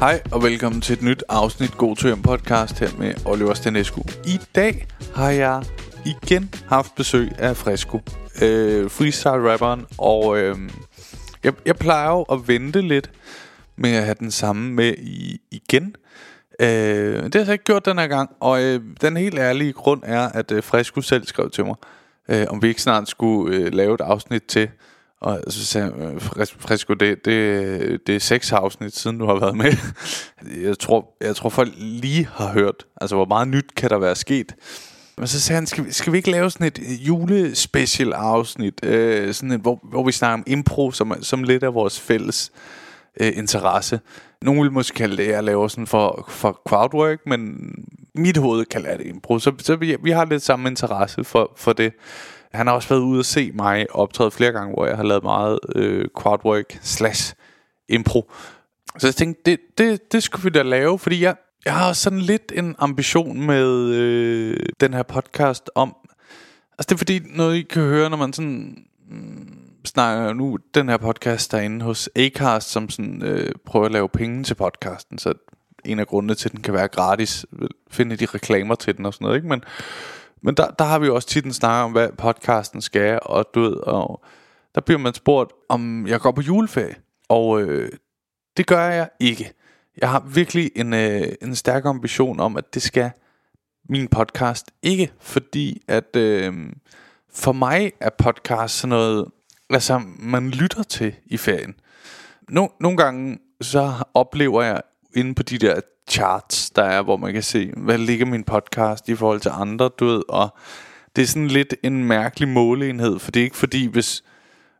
Hej og velkommen til et nyt afsnit God til Hjem podcast her med Oliver Stanescu. I dag har jeg igen haft besøg af Fresco, øh, freestyle rapperen, og øh, jeg, jeg plejer jo at vente lidt med at have den samme med i, igen. Øh, det har jeg så ikke gjort den her gang, og øh, den helt ærlige grund er, at øh, Fresco selv skrev til mig, øh, om vi ikke snart skulle øh, lave et afsnit til, og så sagde jeg, øh, Frisco, Fresco, det, det, det er seks afsnit siden du har været med. Jeg tror, jeg tror folk lige har hørt, altså hvor meget nyt kan der være sket. Men så sagde han, skal vi, skal vi ikke lave sådan et julespecial afsnit, øh, sådan et, hvor, hvor vi snakker om impro, som, som lidt af vores fælles øh, interesse. Nogle vil måske kalde det, at jeg laver sådan for, for crowdwork, men mit hoved kalder det impro. Så, så vi, vi har lidt samme interesse for, for det. Han har også været ude at se mig optræde flere gange, hvor jeg har lavet meget øh, crowdwork slash impro. Så jeg tænkte, det, det, det skulle vi da lave, fordi jeg, jeg har sådan lidt en ambition med øh, den her podcast om... Altså det er fordi, noget I kan høre, når man sådan... Mm, snakker nu den her podcast derinde hos Acast, som sådan, øh, prøver at lave penge til podcasten, så en af grundene til, at den kan være gratis, finde de reklamer til den og sådan noget, ikke? Men, men der, der har vi jo også tit en snak om, hvad podcasten skal, og du ved, og der bliver man spurgt, om jeg går på juleferie, og øh, det gør jeg ikke. Jeg har virkelig en, øh, en stærk ambition om, at det skal min podcast ikke, fordi at øh, for mig er podcast sådan noget, altså man lytter til i ferien. No, nogle gange så oplever jeg inde på de der charts, der er, hvor man kan se, hvad ligger min podcast i forhold til andre, du ved, og det er sådan lidt en mærkelig måleenhed, for det er ikke fordi, hvis,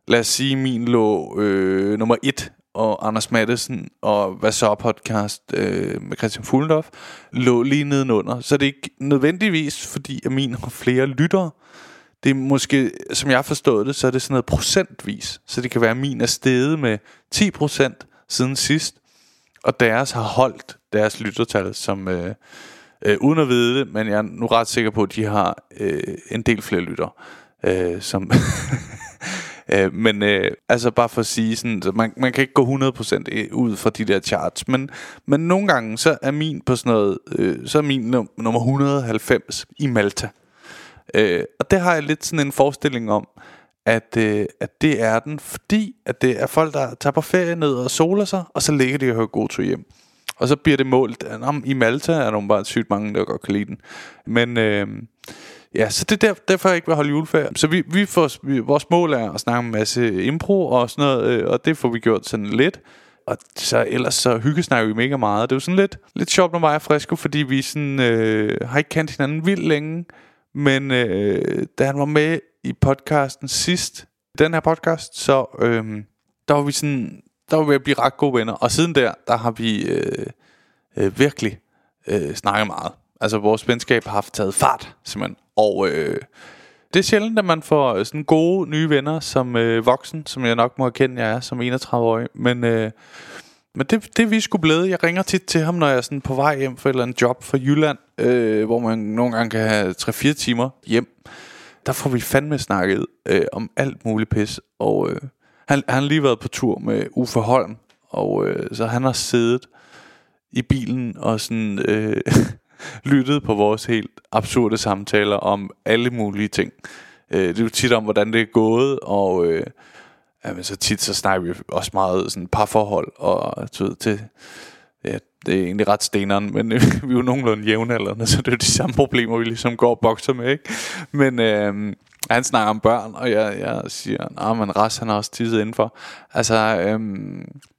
lad os sige, min lå øh, nummer et, og Anders Mattesen og Hvad så podcast øh, med Christian Fuglendorf lå lige nedenunder. Så det er ikke nødvendigvis, fordi at min har flere lyttere. Det er måske, som jeg har forstået det, så er det sådan noget procentvis. Så det kan være, at min er steget med 10% siden sidst, og deres har holdt deres lyttertal, som øh, øh, uden at vide det, men jeg er nu ret sikker på, at de har øh, en del flere lytter, øh, som øh, men øh, altså bare for at sige sådan, så man, man kan ikke gå 100% øh, ud fra de der charts, men, men nogle gange så er min på sådan noget, øh, så er min num- nummer 190 i Malta. Øh, og det har jeg lidt sådan en forestilling om, at, øh, at det er den, fordi at det er folk, der tager på ferie ned og soler sig, og så ligger de og hører god tur hjem. Og så bliver det målt, at om, i Malta er der bare sygt mange, der godt kan lide den. Men øh, ja, så det er der, derfor, jeg ikke vil holde juleferie. Så vi, vi får, vi, vores mål er at snakke en masse impro og sådan noget, øh, og det får vi gjort sådan lidt. Og så ellers så hyggesnakker vi mega meget. Det er jo sådan lidt, lidt sjovt, når mig og Fresco, fordi vi sådan, øh, har ikke kendt hinanden vildt længe. Men øh, da han var med i podcasten sidst, den her podcast, så øhm, der var vi sådan, der var vi at blive ret gode venner. Og siden der, der har vi øh, øh, virkelig øh, snakket meget. Altså vores venskab har haft taget fart, simpelthen. Og øh, det er sjældent, at man får øh, sådan gode nye venner som øh, voksen, som jeg nok må erkende, jeg er som 31-årig. Men, øh, men det, det er vi skulle blevet. Jeg ringer tit til ham, når jeg er sådan på vej hjem for et eller andet job fra Jylland, øh, hvor man nogle gange kan have 3-4 timer hjem. Der får vi fandme snakket øh, om alt muligt pis. Og øh, han, han har lige været på tur med Uffe Holm, og øh, så han har siddet i bilen og sådan øh, lyttet på vores helt absurde samtaler om alle mulige ting. Øh, det er jo tit om, hvordan det er gået, og øh, jamen, så tit så snakker vi også meget sådan parforhold, og så til, det er egentlig ret steneren, men øh, vi er jo nogenlunde jævnaldrende, så det er jo de samme problemer, vi ligesom går og bokser med, ikke? Men øh, han snakker om børn, og jeg, jeg siger, nej, men Ras, han har også tisset indenfor. Altså, øh,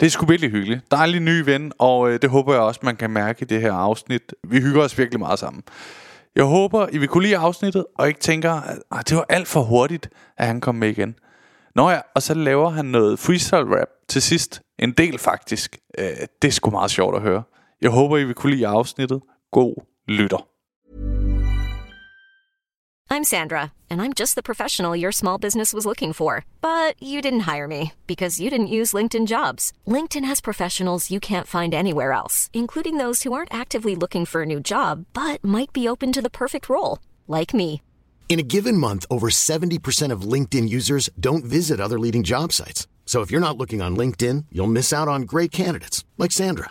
det er sgu virkelig hyggeligt. Dejlig ny ven, og øh, det håber jeg også, man kan mærke i det her afsnit. Vi hygger os virkelig meget sammen. Jeg håber, I vil kunne lide afsnittet, og ikke tænker, at det var alt for hurtigt, at han kom med igen. Nå ja, og så laver han noget freestyle rap til sidst. En del faktisk. Øh, det er sgu meget sjovt at høre. Jeg håber, I vil kunne lide afsnittet. God lytter. I'm Sandra, and I'm just the professional your small business was looking for. But you didn't hire me because you didn't use LinkedIn jobs. LinkedIn has professionals you can't find anywhere else, including those who aren't actively looking for a new job but might be open to the perfect role, like me. In a given month, over 70% of LinkedIn users don't visit other leading job sites. So if you're not looking on LinkedIn, you'll miss out on great candidates like Sandra.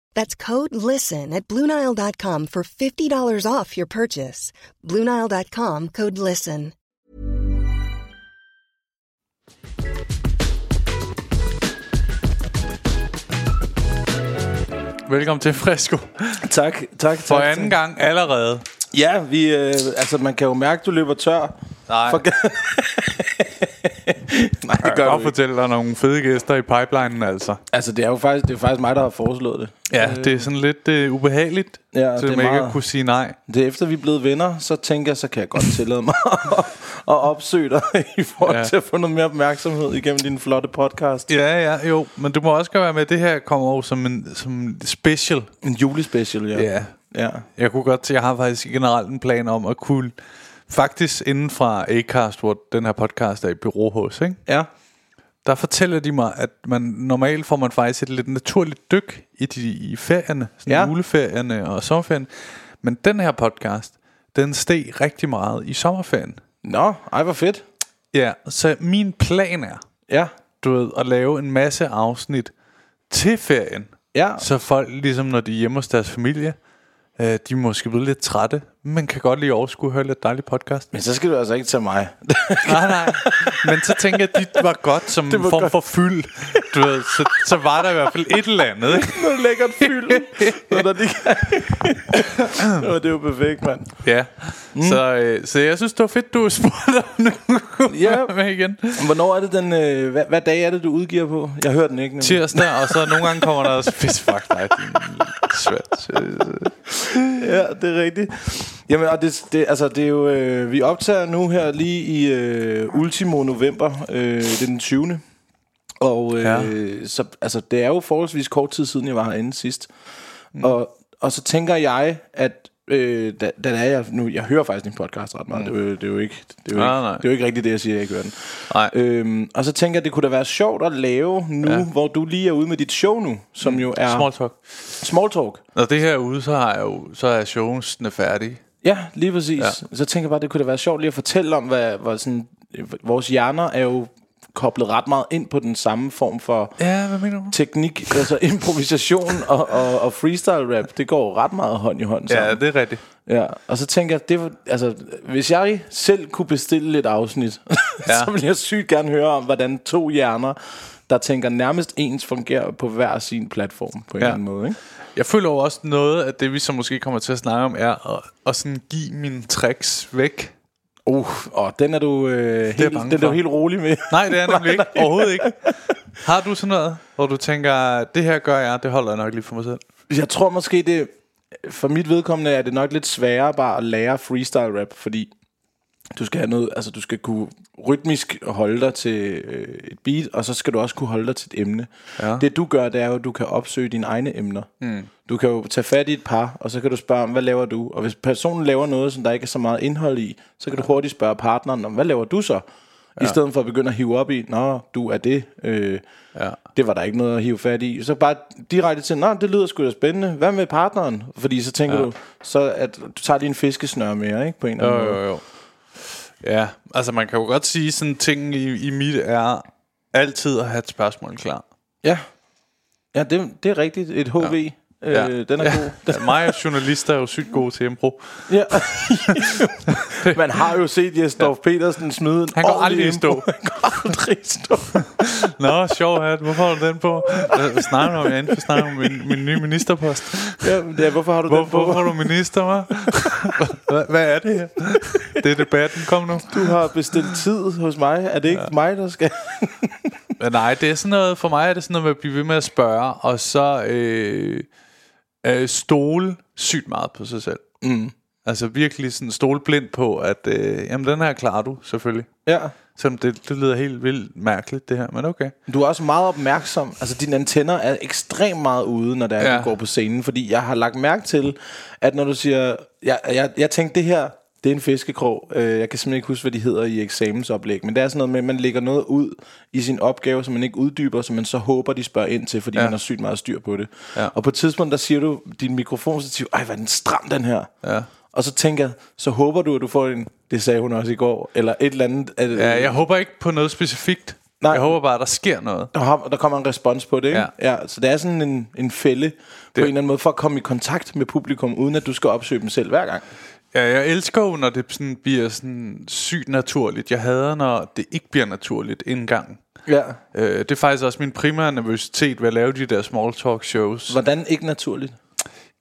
That's code LISTEN at Bluenile.com for $50 off your purchase. Bluenile.com code LISTEN. Velkommen til Fresco. Tak, tak, tak. For anden gang allerede. Ja, vi, øh, altså man kan jo mærke, du løber tør. Nej. For... Nej, det Jeg kan gør godt du ikke. fortælle dig nogle fede gæster i pipelinen, altså. Altså, det er jo faktisk, det er faktisk mig, der har foreslået det. Ja, det er sådan lidt uh, ubehageligt, Ja, til det man ikke meget- at kunne sige nej. Det er efter, vi er blevet venner, så tænker jeg, så kan jeg godt tillade mig at, at opsøge dig i forhold Ja. til at få noget mere opmærksomhed igennem din flotte podcast. Ja, ja, jo. Men du må også være med, det her kommer jo som en som special. En julespecial, ja. Ja. Ja. Jeg kunne godt til, jeg har faktisk generelt en plan om at kunne... Faktisk inden fra Acast, hvor den her podcast er i bureau hos, ikke? Ja. der fortæller de mig, at man normalt får man faktisk et lidt naturligt dyk i, de, i ferierne, sådan ja. Juleferierne og sommerferien. Men den her podcast, den steg rigtig meget i sommerferien. Nå, ej, hvor fedt. Ja, så min plan er, Ja. du ved, at lave en masse afsnit til ferien. Ja. Så folk, ligesom når de er hjemme hos deres familie, øh, de er måske blevet lidt trætte, men kan godt lige overskue at høre lidt dejlig podcast. Men så skal du altså ikke tage mig. nej, nej. Men så tænker jeg, at de var godt som en form godt. for fyld. Du ved, så, så var der i hvert fald et eller andet. Ikke? Noget lækkert fyld. Noget, der lige... Nå, det er jo perfekt, mand. Ja. Mm. Så, øh, så jeg synes, det var fedt, du spurgte om nu. Ja. med igen. Hvornår er det den... Øh, hvad, hvad dag er det, du udgiver på? Jeg hører den ikke. nemlig. Tirsdag, og så nogle gange kommer der også fisk fuck dig, din svært. Ja, det er rigtigt. Jamen, og det, det, altså, det er jo... Øh, vi optager nu her lige i øh, ultimo november. Øh, det er den 20. Og øh, Ja. så, altså, det er jo forholdsvis kort tid siden, jeg var herinde sidst. Mm. Og, og så tænker jeg, at øh, da, da er jeg nu, jeg hører faktisk din podcast ret meget. Mm. Det, er jo, det er jo ikke, det er jo Nej, ikke, nej. det er jo ikke rigtigt det, jeg siger, jeg ikke hører den. Nej. Øhm, og så tænker jeg, det kunne da være sjovt at lave nu, Ja. hvor du lige er ude med dit show nu, som jo er Small talk. Small Talk. Når det her er ude, så, har jeg jo, så er showsene færdige. Ja, lige præcis. Ja. Så tænker jeg bare, det kunne da være sjovt lige at fortælle om, hvad, hvad sådan, vores hjerner er jo koblet ret meget ind på den samme form for Ja, hvad mener du? teknik, altså improvisation og, og, og freestyle rap. Det går ret meget hånd i hånd sammen. Ja, det er rigtigt. Ja, og så tænker jeg, det var, altså, hvis jeg selv kunne bestille et afsnit, ja. så ville jeg sygt gerne høre om, hvordan to hjerner, der tænker nærmest ens, fungerer på hver sin platform på en Ja. eller anden måde. Ikke? Jeg føler jo også noget af det, vi så måske kommer til at snakke om, er at, at sådan give mine tricks væk. Uh, og den er du, øh, helt, bange den er du helt rolig med. Nej, det er nemlig ikke. Overhovedet ikke. Har du sådan noget, hvor du tænker, det her gør jeg, det holder jeg nok lige for mig selv? Jeg tror måske, det for mit vedkommende er det nok lidt sværere bare at lære freestyle rap, fordi du skal have noget, altså du skal kunne rytmisk holde dig til øh, et beat, og så skal du også kunne holde dig til et emne. Ja. Det du gør, det er jo, at du kan opsøge dine egne emner. Mm. Du kan jo tage fat i et par, og så kan du spørge om, hvad laver du? Og hvis personen laver noget, som der ikke er så meget indhold i, så kan du hurtigt spørge partneren om, hvad laver du så? I stedet for at begynde at hive op i, nå, du er det. Øh, Ja. det var der ikke noget at hive fat i. Så bare direkte til, nå, det lyder sgu da spændende. Hvad med partneren? Fordi så tænker Ja. ja. du, så at du tager lige en fiskesnør mere, ikke? På en eller Jo, anden jo, måde. jo. Ja, altså man kan jo godt sige, sådan ting i, i mit er altid at have et spørgsmål klar. Ja, ja det, det er rigtigt. Et HV. Ja. Ja. Øh, den er ja. god. Ja, mig og journalister er jo sygt gode til impro. Ja. Man har jo set Jesdorf ja. Petersen smide en Han går aldrig i stå. Han går aldrig i stå. Nå, sjov hat. Hvorfor har du den på? Hvad snakker du om? Jeg inde for at snakke om min, min nye ministerpost. Ja, er, hvorfor har du Hvor, den på? hvorfor er du minister, hva'? Hvad, hvad er det her? Det er debatten. Kom nu. Du har bestilt tid hos mig. Er det ikke ja. mig, der skal... Men nej, det er sådan noget, for mig er det sådan noget med at blive ved med at spørge, og så øh, øh, stole sygt meget på sig selv. Mm. Altså virkelig sådan stole blind på, at øh, jamen, den her klarer du selvfølgelig. Ja. Selvom det, det lyder helt vildt mærkeligt, det her, men okay. Du er også meget opmærksom. Altså, dine antenner er ekstremt meget ude, når det er, Ja. du går på scenen. Fordi jeg har lagt mærke til, at når du siger... Jeg, jeg, jeg tænkte, det her, det er en fiskekrog. Øh, Jeg kan simpelthen ikke huske, hvad de hedder i eksamensoplæg. Men det er sådan noget med, at man lægger noget ud i sin opgave, som man ikke uddyber, som man så håber, de spørger ind til, fordi Ja. man har sygt meget styr på det. Ja. Og på et tidspunkt, der siger du, din mikrofonstativ, ej, hvor er den stram, den her. Ja. Og så tænker jeg, så håber du, at du får en, det sagde hun også i går, eller et eller andet. At, Ja, jeg håber ikke på noget specifikt. Nej. Jeg håber bare, at der sker noget. der, der kommer en respons på det, ikke? Ja. Ja. ja så det er sådan en, en fælde det. på en eller anden måde, for at komme i kontakt med publikum, uden at du skal opsøge dem selv hver gang. Ja, jeg elsker jo, når det sådan bliver sådan sygt naturligt. Jeg hader, når det ikke bliver naturligt indgang. Ja. Øh, det er faktisk også min primære nervøsitet ved at lave de der small talk shows. Hvordan ikke naturligt?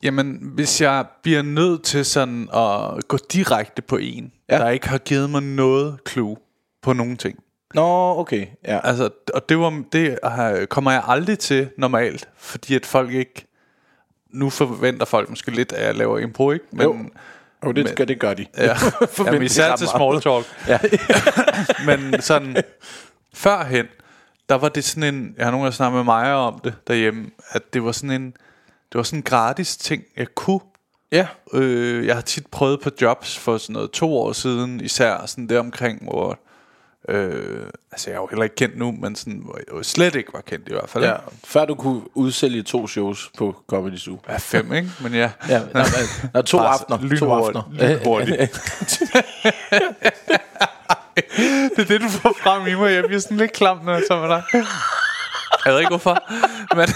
Jamen, hvis jeg bliver nødt til sådan at gå direkte på en, ja. Der ikke har givet mig noget clue på nogen ting. Nå, okay. Ja. Altså, og det, var, det kommer jeg aldrig til normalt, fordi at folk ikke... Nu forventer folk måske lidt, at jeg laver impro, ikke? Men, Jo. Jo, det, skal, det gør de. Ja, Jamen, især til small talk. Ja. Men sådan, førhen, der var det sådan en, jeg har nogle gange snakket med Maja om det derhjemme, at det var sådan en, det var sådan en gratis ting, jeg kunne. ja. Øh, jeg har tit prøvet på jobs for sådan noget to år siden, især sådan der omkring, hvor, øh, altså jeg er jo heller ikke kendt nu, men sådan, hvor jeg jo slet ikke var kendt i hvert fald. ja. Før du kunne udsælge to shows på Comedy Zoo. Ja, fem, ikke? Men ja. Ja, men, nå, to aftener. To aftener. Lynhurtigt. det er det, du får frem i mig. Jeg bliver sådan lidt klam, når jeg tager med dig. Jeg ved ikke hvorfor. Men,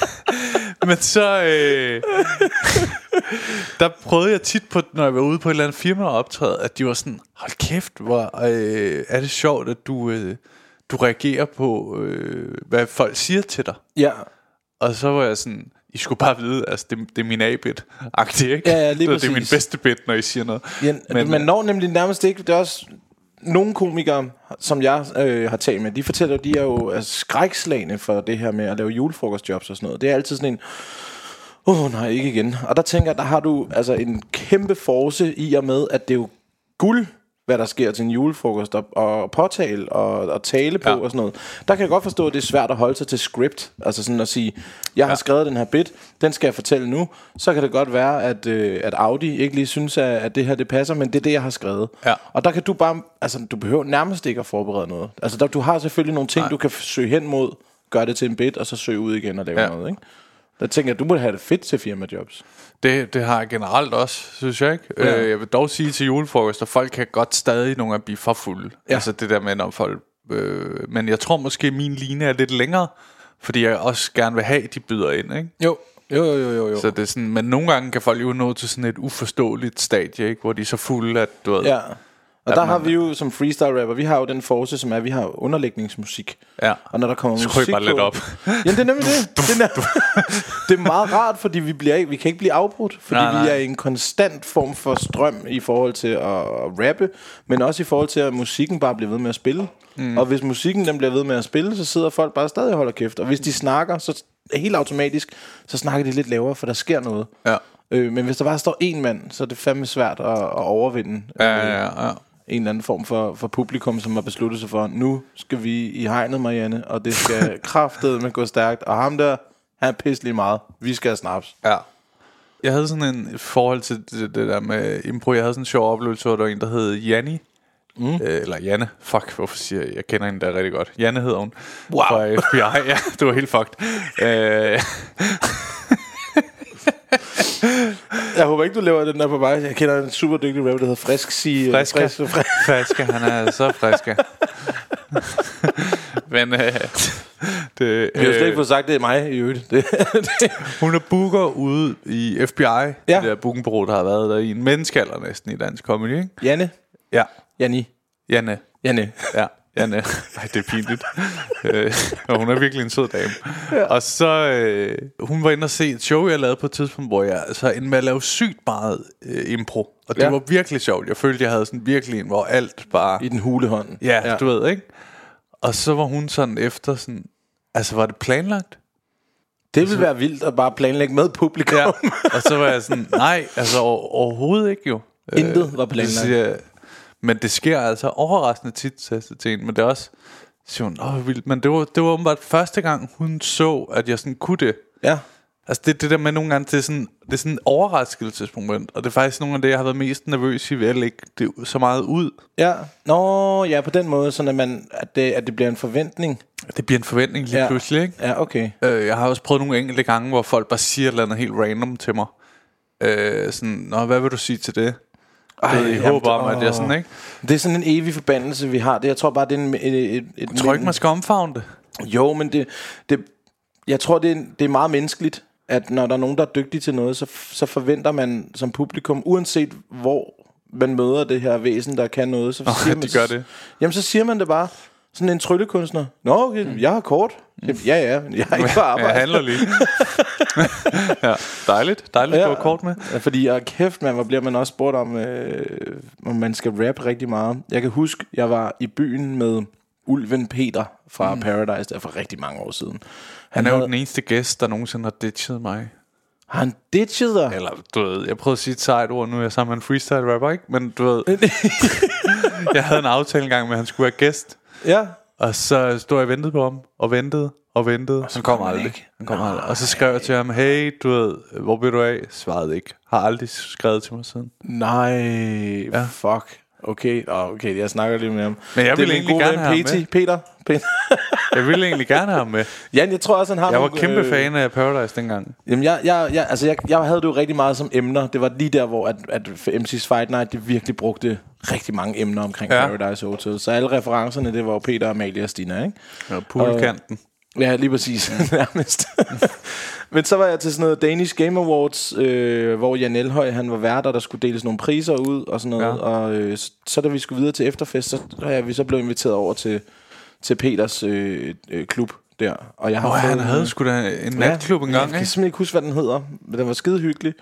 men så... Øh, der prøvede jeg tit på, når jeg var ude på et eller andet firma og optræde, at de var sådan, hold kæft, hvor øh, er det sjovt, at du, øh, du reagerer på, øh, hvad folk siger til dig. Ja. Og så var jeg sådan, I skulle bare vide, altså det, det er min A-bit, agtigt, ikke? Ja, ja, lige Så Det er min bedste bit, når I siger noget. Ja, men, man når nemlig nærmest ikke. Det er også nogle komikere, som jeg øh, har talt med, de fortæller, at de er jo er skrækslagende for det her med at lave julefrokostjobs og sådan noget. Det er altid sådan en, åh oh, nej, ikke igen. Og der tænker jeg, der har du altså en kæmpe force i og med, at det er jo guld, hvad der sker til en julefrokost, og, og påtale og, og tale på Ja. og sådan noget. Der kan jeg godt forstå, at det er svært at holde sig til script. Altså sådan at sige, jeg har Ja. skrevet den her bit, den skal jeg fortælle nu. Så kan det godt være, at, øh, at Audi ikke lige synes, at, at det her det passer, men det er det, jeg har skrevet. Ja. Og der kan du bare, altså du behøver nærmest ikke at forberede noget. Altså der, du har selvfølgelig nogle ting, Nej. Du kan søge hen mod, gøre det til en bit, og så søge ud igen og lave ja. noget, ikke? Der tænker jeg, du må have det fedt til firmajobs. Det, det har jeg generelt også, synes jeg ikke. Ja. Øh, jeg vil dog sige til julefrokost, at folk kan godt stadig nogle gange blive for fulde. Ja. Ja. Altså det der med, når folk... Øh, men jeg tror måske, min line er lidt længere, fordi jeg også gerne vil have, at de byder ind, ikke? Jo, jo, jo, jo, jo. Så det er sådan, men nogle gange kan folk jo nå til sådan et uforståeligt stadie, ikke? hvor de er så fulde, at du ved... Ja. Og der man- har vi jo som freestyle rapper, vi har jo den force, som er, at vi har underlægningsmusik. Ja. Og når der kommer Skru musik bare lidt op. Ja, det er nemlig det. Det er, det er meget rart, fordi vi, bliver vi kan ikke blive afbrudt. Fordi Nej, nej, vi er i en konstant form for strøm i forhold til at, rappe, men også i forhold til, at musikken bare bliver ved med at spille. Mm. Og hvis musikken den bliver ved med at spille, så sidder folk bare stadig og holder kæft. Og hvis de snakker, så helt automatisk, så snakker de lidt lavere, for der sker noget. Ja. Øh, men hvis der bare står én mand, så er det fandme svært at, at overvinde Ja, øh, ja, ja. En eller anden form for, for publikum, som har besluttet sig for, nu skal vi i hegnet, Marianne, og det skal kraftet med gå stærkt. Og ham der, han er pisselig meget. Vi skal have snaps. Ja. Jeg havde sådan en forhold til det, det der med impro. Jeg havde sådan en sjov oplevelse, hvor der var en, der hed Janni. Mm. Øh, eller Janne. Fuck, hvorfor siger jeg? Jeg kender hende der rigtig godt. Janne hedder hun. Wow. Fra FBI. Ja, det var helt fucked. øh, Jeg håber ikke, du laver den der på mig. Jeg kender en super dygtig rapper, der hedder Frisk. Sige, Friska. Frisk, frisk. friske, han er så friske. Men øh, det, Vi har slet ikke øh, fået sagt, det er mig i øvrigt. Det, det. hun er booker ude i FBI. Ja. Det der bookingbureau, der har været der i en menneskealder næsten i dansk comedy, ikke? Janne. Ja. Janni. Janne. Janne. Ja, Janne. Ej, det er pinligt. øh, og hun er virkelig en sød dame. Ja. Og så, øh, hun var inde og se et show, jeg lavede på et tidspunkt, hvor jeg altså, endte med at lave sygt meget øh, impro. Og det ja. Ja. var virkelig sjovt. Jeg følte, jeg havde sådan virkelig en, hvor alt bare... I den hule hånd. Ja, ja, du ved, ikke? Og så var hun sådan efter sådan... Altså, var det planlagt? Det vil være vildt at bare planlægge med publikum. Ja. og så var jeg sådan, nej, altså over, overhovedet ikke jo. Intet var Det planlagt. siger, men det sker altså overraskende tit, sagde hende. Men det er også, siger hun, Åh, vildt. Men det var, det var åbenbart første gang, hun så, at jeg sådan kunne det. Ja. Altså det, det der med nogle gange, det er sådan, det er sådan en overraskelsesmoment. Og det er faktisk nogle af det, jeg har været mest nervøs i ved at lægge det så meget ud. Ja. Nå, ja, på den måde, sådan at, man, at, det, at det bliver en forventning. Det bliver en forventning lige Ja. ja. pludselig, ikke? Ja, okay. Øh, jeg har også prøvet nogle enkelte gange, hvor folk bare siger et eller andet helt random til mig. Øh, sådan, Nå, hvad vil du sige til det? Ej, jeg jamen, håber om, at jeg åh. sådan, ikke? Det er sådan en evig forbandelse, vi har. Det, jeg tror bare, det er en, et, et, et tror ikke, man skal omfavne det. Jo, men det, det, jeg tror, det er, det er meget menneskeligt, at når der er nogen, der er dygtige til noget, så, så forventer man som publikum, uanset hvor man møder det her væsen, der kan noget, så Nå, siger de man, gør det. Jamen, så siger man det bare. Sådan en tryllekunstner. Nå, okay, jeg har kort. Jamen, Ja, ja, jeg har ikke på arbejde. Jeg handler lige. ja, dejligt. Dejligt, ja. du har kort med. Ja, fordi, og kæft man, hvor bliver man også spurgt om, øh, om man skal rap rigtig meget. Jeg kan huske, jeg var i byen med Ulven Peter fra mm. Paradise, der for rigtig mange år siden. Han er jo havde- den eneste gæst, der nogensinde har ditchet mig. Har han ditchet dig? Eller, du ved, jeg prøvede at sige et sejt ord, nu er jeg sammen med en freestyle rapper, ikke? Men du ved, jeg havde en aftale engang med, at han skulle være gæst. Ja. Og så stod jeg og ventede på ham, og ventede, og ventede. så han kom han aldrig. ikke. Han kom aldrig. Og så skrev jeg til ham, hey, du ved, hvor bliver du af? Svarede ikke. Har aldrig skrevet til mig siden. Nej, ja. fuck. Okay, oh, okay, jeg snakker lige med ham. Men jeg min egentlig gerne have ham med. Peter. Peter. Jeg ville egentlig gerne have ham med. Jan, jeg tror også, han har Jeg var nogle, kæmpe øh, fan af Paradise dengang. Jamen, jeg, jeg, jeg, altså, jeg, jeg havde det jo rigtig meget som emner. Det var lige der, hvor at, at MC's Fight Night, de virkelig brugte rigtig mange emner omkring ja. Paradise Hotel. Så alle referencerne, det var jo Peter, Amalie og Stina, ikke? Ja, poolkanten. Ja, lige præcis. Nærmest. Men så var jeg til sådan noget Danish Game Awards, øh, hvor Jan Elhøj, han var vært, og der skulle deles nogle priser ud og sådan noget. Ja. Ja. Og øh, så da vi skulle videre til efterfest, så er vi så blev inviteret over til, til Peters øh, øh, klub der. Og jeg har fået han havde sgu da en natklub ja, engang, Jeg kan ikke? simpelthen ikke huske, hvad den hedder, men den var skide hyggelig.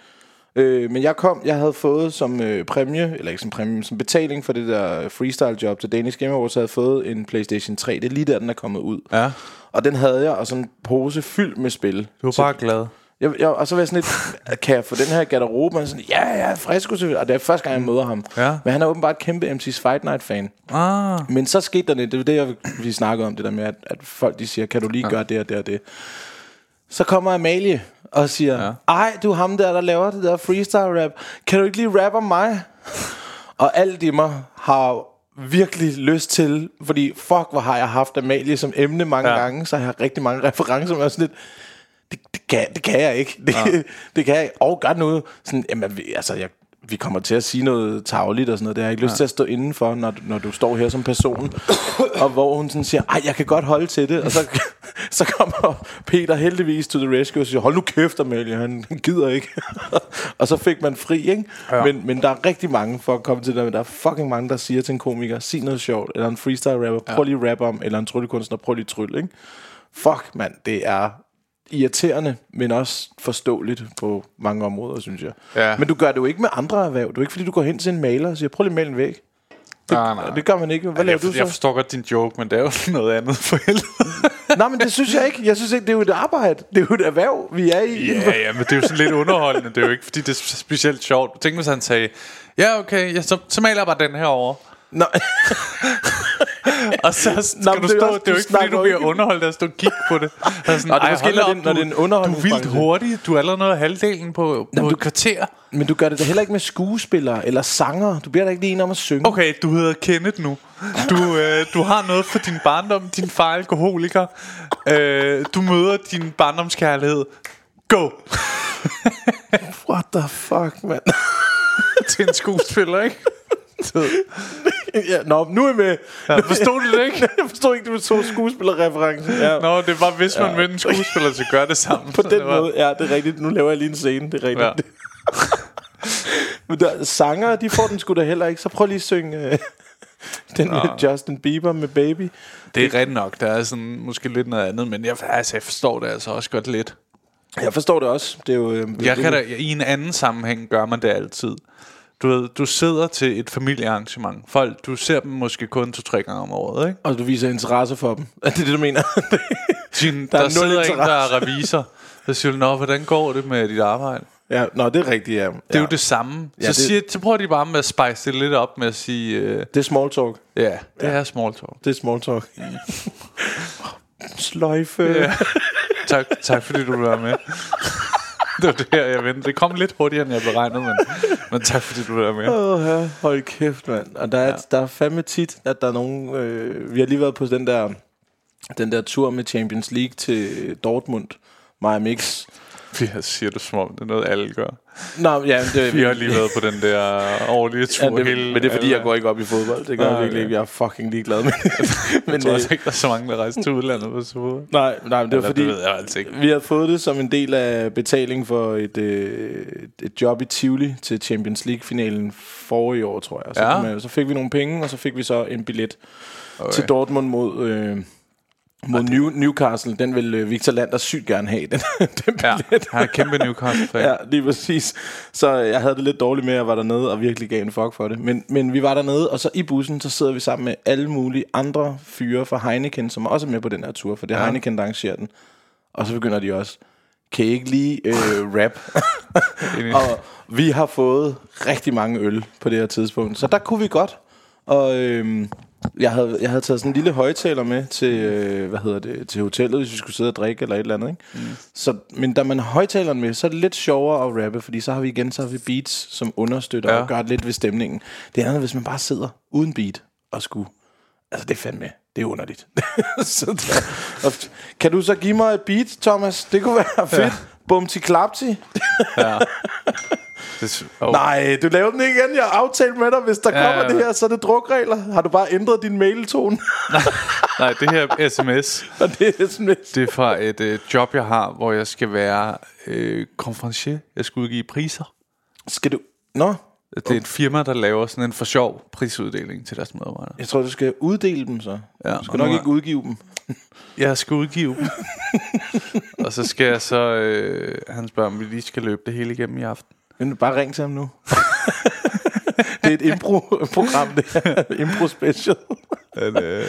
Øh, men jeg kom, jeg havde fået som øh, præmie, eller ikke som præmie, men som betaling for det der freestyle job til Danish Game Awards, så havde jeg fået en Playstation 3. Det er lige der, den er kommet ud. Ja, Og den havde jeg, og sådan en pose fyldt med spil. du var bare glad. Jeg, jeg, og så var jeg sådan lidt, kan jeg få den her garderobe? Og sådan, ja, ja, frisk. Og det er første gang, jeg møder ham. Ja. Men han er åbenbart kæmpe MC's Fight Night fan. Ah, Men så skete der det, det var det, jeg, vi snakkede om, det der med, at, at folk de siger, kan du lige ja. gøre det og det og det. Så kommer Amalie og siger, ja. Ej, du er ham der, der laver det der freestyle rap. Kan du ikke lige rap om mig? og alt i mig har virkelig lyst til, fordi fuck, hvor har jeg haft Amalie som emne mange ja. Gange, så jeg har rigtig mange referencer med sådan lidt, det, det, kan, det kan jeg ikke. Det, ja. det kan jeg ikke. Og gør noget. Sådan, jamen, altså, jeg, vi kommer til at sige noget tavligt og sådan noget. Det har jeg ikke lyst ja. til at stå indenfor, når, når du står her som person. og hvor hun sådan siger, ej, jeg kan godt holde til det. Og så, så kommer Peter heldigvis to the rescue og siger, hold nu kæft, Amalie, han gider ikke. og så fik man fri, ikke? Ja. Men, men der er rigtig mange, for at komme til det, men der er fucking mange, der siger til en komiker, sig noget sjovt, eller en freestyle rapper, prøv lige at rappe om, eller en tryllekunstner, prøv lige trylle, ikke? Fuck, mand, det er irriterende, men også forståeligt på mange områder, synes jeg. Ja. Men du gør det jo ikke med andre erhverv. Det er jo ikke, fordi du går hen til en maler og siger, prøv lige at male en væg. Det, Nej, nej. det gør man ikke. Hvad laver jeg, du jeg så? forstår godt din joke, men det er jo noget andet for helvede. Nej, men det synes jeg ikke. Jeg synes ikke, det er jo et arbejde. Det er jo et erhverv, vi er i. Ja, ja, men det er jo sådan lidt underholdende. Det er jo ikke, fordi det er specielt sjovt. Tænk, hvis han sagde, ja, okay, ja, så, så maler jeg bare den her over. Nå, Og så skal Nå, du men det er stå, også- det er jo ikke, fordi du bliver underholdt af at stå og kigge på det. Altså sådan, Nå, det er måske, når op, det- når du- det er en Du er vildt hurtig. Du er allerede nået halvdelen på, på du- et kvarter. men du gør det da heller ikke med skuespillere eller sanger. Du bliver da ikke lige en om at synge. Okay, du hedder Kenneth nu. Du, øh, du har noget for din barndom. Din far er alkoholiker. Øh, du møder din barndomskærlighed. Go! What the fuck, mand? Til en skuespiller, ikke? Så- ja, nå, nu er jeg med. Ja, forstod du det ikke? jeg forstod ikke, du tog skuespillerreferencen. Ja. Nå, det var hvis man ja. mødte en skuespiller til at gøre det sammen. På den det var, måde, ja, det er rigtigt. Nu laver jeg lige en scene, det er rigtigt. Ja. Men der, sanger, de får den sgu da heller ikke. Så prøv lige at synge øh, den med Justin Bieber med Baby. Det er rigtigt nok. Der er sådan måske lidt noget andet, men jeg, altså, jeg forstår det altså også godt lidt. Jeg forstår det også. Det er jo, øh, Jeg kan da, I en anden sammenhæng gør man det altid. Du ved, du sidder til et familiearrangement. Folk, du ser dem måske kun to-tre gange om året, ikke? Og du viser interesse for dem. Er det det, du mener? Din, Der der, er der sidder en, der interesse. er revisor. Så siger nå, hvordan går det med dit arbejde? Ja, nå, det er rigtigt, ja. Det er jo det samme. Ja, så, det- siger, så prøver de bare med at spice det lidt op med at sige, øh, Det er small talk. ja, det er small talk. Det er small talk. Sløjfe. Ja. tak, tak fordi du være med. Det var det her, jeg ventede. Det kom lidt hurtigere, end jeg beregnede, men, men tak fordi du være med. Åh, ja. Hold kæft, mand. Og der er, ja. der er fandme tit, at der er nogen... Øh, vi har lige været på den der, den der tur med Champions League til Dortmund. Maja Mix. Jeg siger det som om, det er noget, alle gør. Nå, ja, det, Vi har lige været på den der årlige tur. ja, det, hele, men det er fordi, jeg går ikke op i fodbold. Det gør jeg virkelig ikke. Jeg er fucking ligeglad med det. Jeg men, tror også ikke, der er så mange, der rejser til udlandet på tur. nej, nej, men det var Eller, fordi... det ved jeg altså ikke. Vi har fået det som en del af betaling for et, øh, et job i Tivoli til Champions League-finalen forrige år, tror jeg. Så, Ja. man, så fik vi nogle penge, og så fik vi så en billet Okay. til Dortmund mod, øh, mod New, Newcastle. Den vil øh, Victor Lander sygt gerne have, den, den Ja, billet. han er kæmpe Newcastle-fan. Ja, lige præcis. Så jeg havde det lidt dårligt med, at jeg var dernede og virkelig gav en fuck for det. Men, men vi var dernede, og så i bussen, så sidder vi sammen med alle mulige andre fyre fra Heineken, som også er med på den her tur, for det er Ja. ja. Heineken, der arrangerer den. Og så begynder de også, kan I ikke lige øh, rap? Og vi har fået rigtig mange øl på det her tidspunkt, så der kunne vi godt. Og øhm, jeg, havde, jeg havde taget sådan en lille højtaler med til, øh, hvad hedder det, til hotellet, hvis vi skulle sidde og drikke eller et eller andet. Ikke? Mm. Så, men da man har højtaleren med, så er det lidt sjovere at rappe, fordi så har vi igen så har vi beats, som understøtter Ja. og gør lidt ved stemningen. Det er andet, hvis man bare sidder uden beat og skulle... Altså, det er fandme... Det er underligt. så der, kan du så give mig et beat, Thomas? Det kunne være fedt. Ja. Bum til klapti. Ja. Det, oh. Nej, du laver den ikke igen. Jeg har aftalt med dig. Hvis der Ja, kommer ja. det her, så er det drukregler. Har du bare ændret din mailtone? Nej, det her er sms. og det er lidt... Det er fra et øh, job, jeg har, hvor jeg skal være øh, konferencier. Jeg skal udgive priser. Skal du... Nå, Det er et firma, der laver sådan en for sjov prisuddeling til deres medarbejdere. jeg tror, du skal uddele dem så. Ja, du skal nok er- ikke udgive dem. Jeg skal udgive dem. og så skal jeg så... Øh, han spørger, om vi lige skal løbe det hele igennem i aften. Men bare ring til ham nu. det er et impro-program, det her. Impro-special. Men, øh,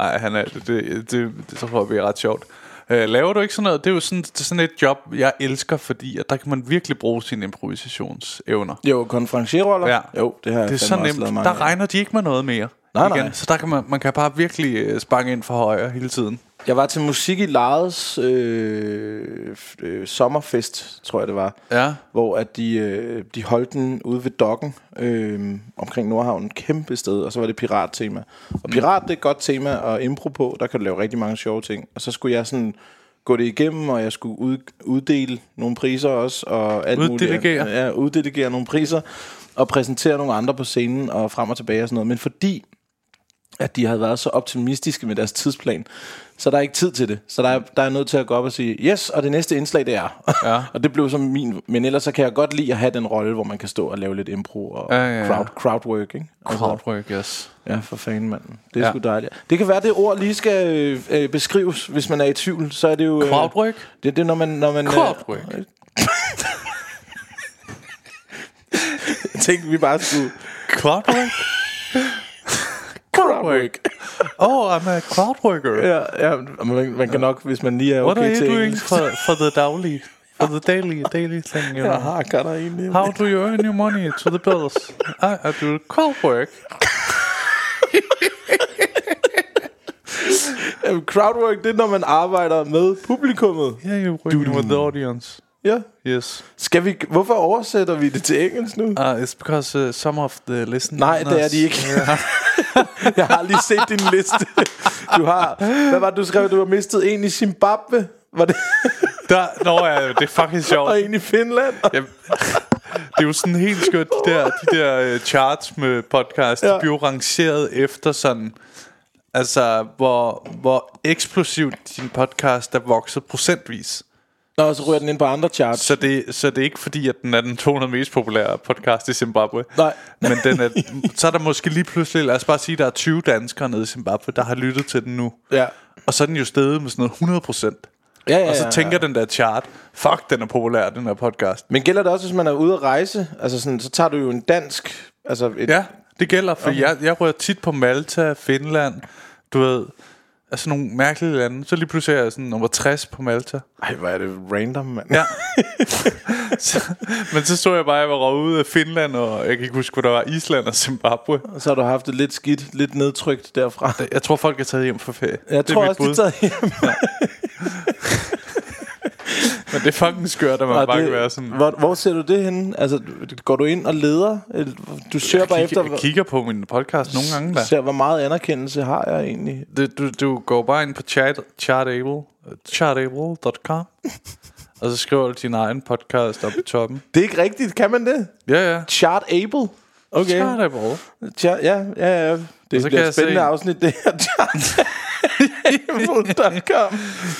ej, han er, det, det, det, det tror jeg bliver ret sjovt. Øh, laver du ikke sådan noget? Det er jo sådan, det er sådan et job, jeg elsker, fordi at der kan man virkelig bruge sine improvisationsevner. Jo, konferencierroller. Ja. Jo, det har Det er så nemt. Der regner de ikke med noget mere. Nej, nej. Så der kan man, man kan bare virkelig øh, spange ind for højre hele tiden. Jeg var til musik i Lades øh, øh, sommerfest, tror jeg det var. Ja. hvor at de, øh, de holdt den ude ved dokken øh, omkring Nordhavn. Kæmpe sted, og så var det pirattema. Og pirat, det er et godt tema at impro på. Der kan du lave rigtig mange sjove ting. Og så skulle jeg sådan gå det igennem, og jeg skulle ud, uddele nogle priser også. Og alt Uddelegere? Muligt. Ja, uddelegere nogle priser. Og præsentere nogle andre på scenen, og frem og tilbage og sådan noget. Men fordi at de havde været så optimistiske med deres tidsplan, så der er ikke tid til det. Så der er, der er nødt til at gå op og sige, yes, og det næste indslag, det er. Ja. og det blev som min... Men ellers så kan jeg godt lide at have den rolle, hvor man kan stå og lave lidt impro og Ja, ja, ja. Crowd, crowdwork, ikke? Altså, Crowdwork, yes. Ja, for fanden, mand. Det er Ja. sgu dejligt. Det kan være, det ord lige skal øh, øh, beskrives, hvis man er i tvivl. Så er det jo... Øh, Crowdwork? det, det er, når man... Når man øh, Crowdwork. jeg tænkte, vi bare skulle... Crowdwork? Crowdwork. Oh, I'm a crowdworker. Ja, ja man, man kan nok, hvis man lige er What okay are you til doing engelsk. for, for the daily, for the daily, daily thing, you know? Jeg hakker dig egentlig. How do you earn your money to the bills? I, I do crowdwork. Jamen, Crowdwork, det er, når man arbejder med publikummet. Yeah, you're working with the audience. Ja. Yes. Skal vi, hvorfor oversætter vi det til engelsk nu? Uh, it's because uh, some of the listeners... Nej, det er de ikke. Jeg har lige set din liste. Du har, hvad var det, du skrev? Du har mistet en i Zimbabwe. Var det? Der, nå ja, det er fucking sjovt. Og en i Finland. Det er jo sådan helt skørt, de der, de der uh, charts med podcast, ja. De bliver rangeret efter sådan, altså, hvor, hvor eksplosivt din podcast er vokset procentvis. Nå, så ryger den ind på andre charts. Så det, så det er ikke fordi, at den er den 200 mest populære podcast i Zimbabwe. Nej. Men den er, så er der måske lige pludselig, lad os bare sige, der er 20 danskere nede i Zimbabwe, der har lyttet til den nu. Ja. Og så er den jo steget med sådan noget 100 procent. Ja, ja, Og så ja, tænker den der chart, fuck, den er populær, den her podcast. Men gælder det også, hvis man er ude at rejse? Altså sådan, så tager du jo en dansk... Altså et, Ja, det gælder, for okay. jeg, jeg rører tit på Malta, Finland, du ved, altså nogle mærkelige lande. Så lige pludselig er jeg sådan nummer 60 på Malta. Ej, hvor er det random, mand. Ja. så, men så så jeg bare, at jeg var røget af Finland, og jeg kan ikke huske, hvor der var Island og Zimbabwe. Og så har du haft det lidt skidt, lidt nedtrykt derfra. Jeg tror, folk er taget hjem for ferie. Jeg det tror også, de er bud. taget hjem. Men det er fucking skørt, at man bare det, kan være sådan... hvor, hvor ser du det henne? Altså, går du ind og leder? Du søger bare Jeg efter... kigger, jeg kigger på min podcast nogle gange der. ser, hvor meget anerkendelse har jeg egentlig? Du, du, du går bare ind på chat, chartable, chartable.com, og så skriver du din egen podcast op i toppen. Det er ikke rigtigt, kan man det? Ja, ja. Chart able? Okay. Chartable. Chart, ja, ja, ja. Det så bliver kan et spændende afsnit, det her. Chartable.com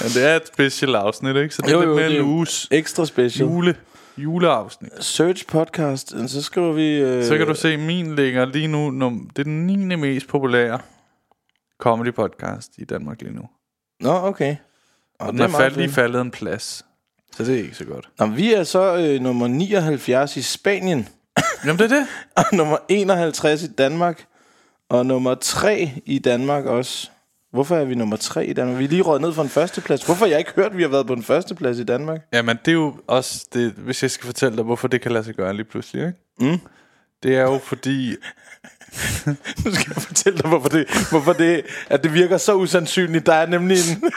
Men det er et special afsnit, ikke? Så det er Jo, lidt jo, mere det er en jo uges Ekstra special. jule, juleafsnit. Search podcast, så skriver vi... Øh, Så kan du se, min ligger lige nu, num- det er den 9. mest populære comedy podcast i Danmark lige nu. Nå, okay. Og Og den er fald, lige faldet en plads. Så det er ikke så godt. Nå, vi er så øh, nummer 79 i Spanien, Jamen det er det. og nummer 51 i Danmark, og nummer 3 i Danmark også. Hvorfor er vi nummer 3 i Danmark? Vi er lige røget ned fra en førsteplads. Hvorfor har jeg ikke hørt, at vi har været på en førsteplads i Danmark? Jamen det er jo også, det, hvis jeg skal fortælle dig, hvorfor det kan lade sig gøre lige pludselig, ikke? Mm. Det er jo fordi, Nu skal jeg fortælle dig, hvorfor det, hvorfor det, at det virker så usandsynligt. Der er nemlig en,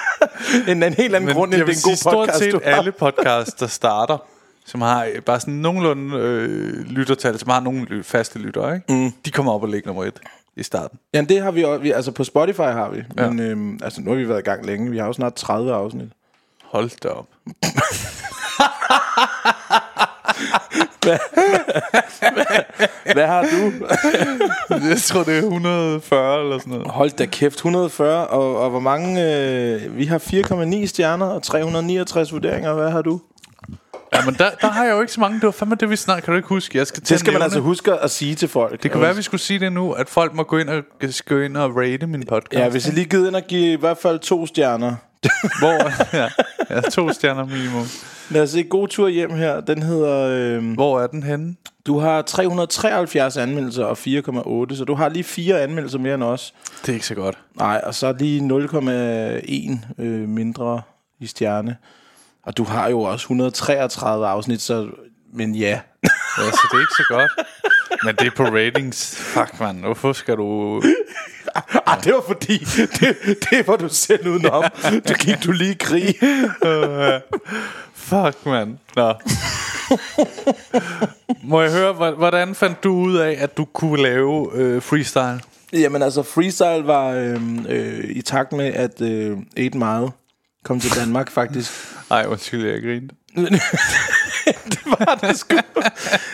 en, en helt anden men grund, end det er en sige, god stort podcast, set du har. alle podcasts, der starter, som har øh, bare sådan nogenlunde øh, lyttertal, som har nogle ly- faste lyttere, ikke? Mm. De kommer op og ligger nummer et i starten. Ja, det har vi også. Vi, altså på Spotify har vi. Ja. Men øhm, altså, nu har vi været i gang længe. Vi har jo snart 30 afsnit. Hold da op. Hvad har du? jeg tror, det er 140 eller sådan noget. Hold da kæft, 140. Og, og hvor mange... Øh, vi har 4,9 stjerner og 369 vurderinger. Hvad har du? Ja, men der, der har jeg jo ikke så mange. Det var fandme det, vi snakker. Kan du ikke huske? Jeg skal Det skal man altså huske at sige til folk. Det kan være, vi skulle sige det nu, at folk må gå ind og, gå ind og rate min podcast. Ja, hvis I lige gider ind og give i hvert fald to stjerner. Hvor, ja, ja, to stjerner minimum. Lad os se, god tur hjem her. Den hedder... Øh, Hvor er den henne? du har 373 anmeldelser og 4,8, så du har lige fire anmeldelser mere end os. Det er ikke så godt. Nej, og så lige 0,1 øh, mindre i stjerne. Og du har jo også 133 afsnit, så... Men ja. Ja, så det er ikke så godt. Men det er på ratings. Fuck, man. Hvorfor skal du... Ah, det var fordi, det, det var du selv udenom. Du gik du lige i krig. Fuck, man. Nå. Må jeg høre, hvor- hvordan fandt du ud af, at du kunne lave øh, freestyle? Jamen altså, freestyle var øh, øh, i takt med, at øh, 8 Mile kom til Danmark faktisk. Ej, undskyld, jeg grinte. det var det sgu.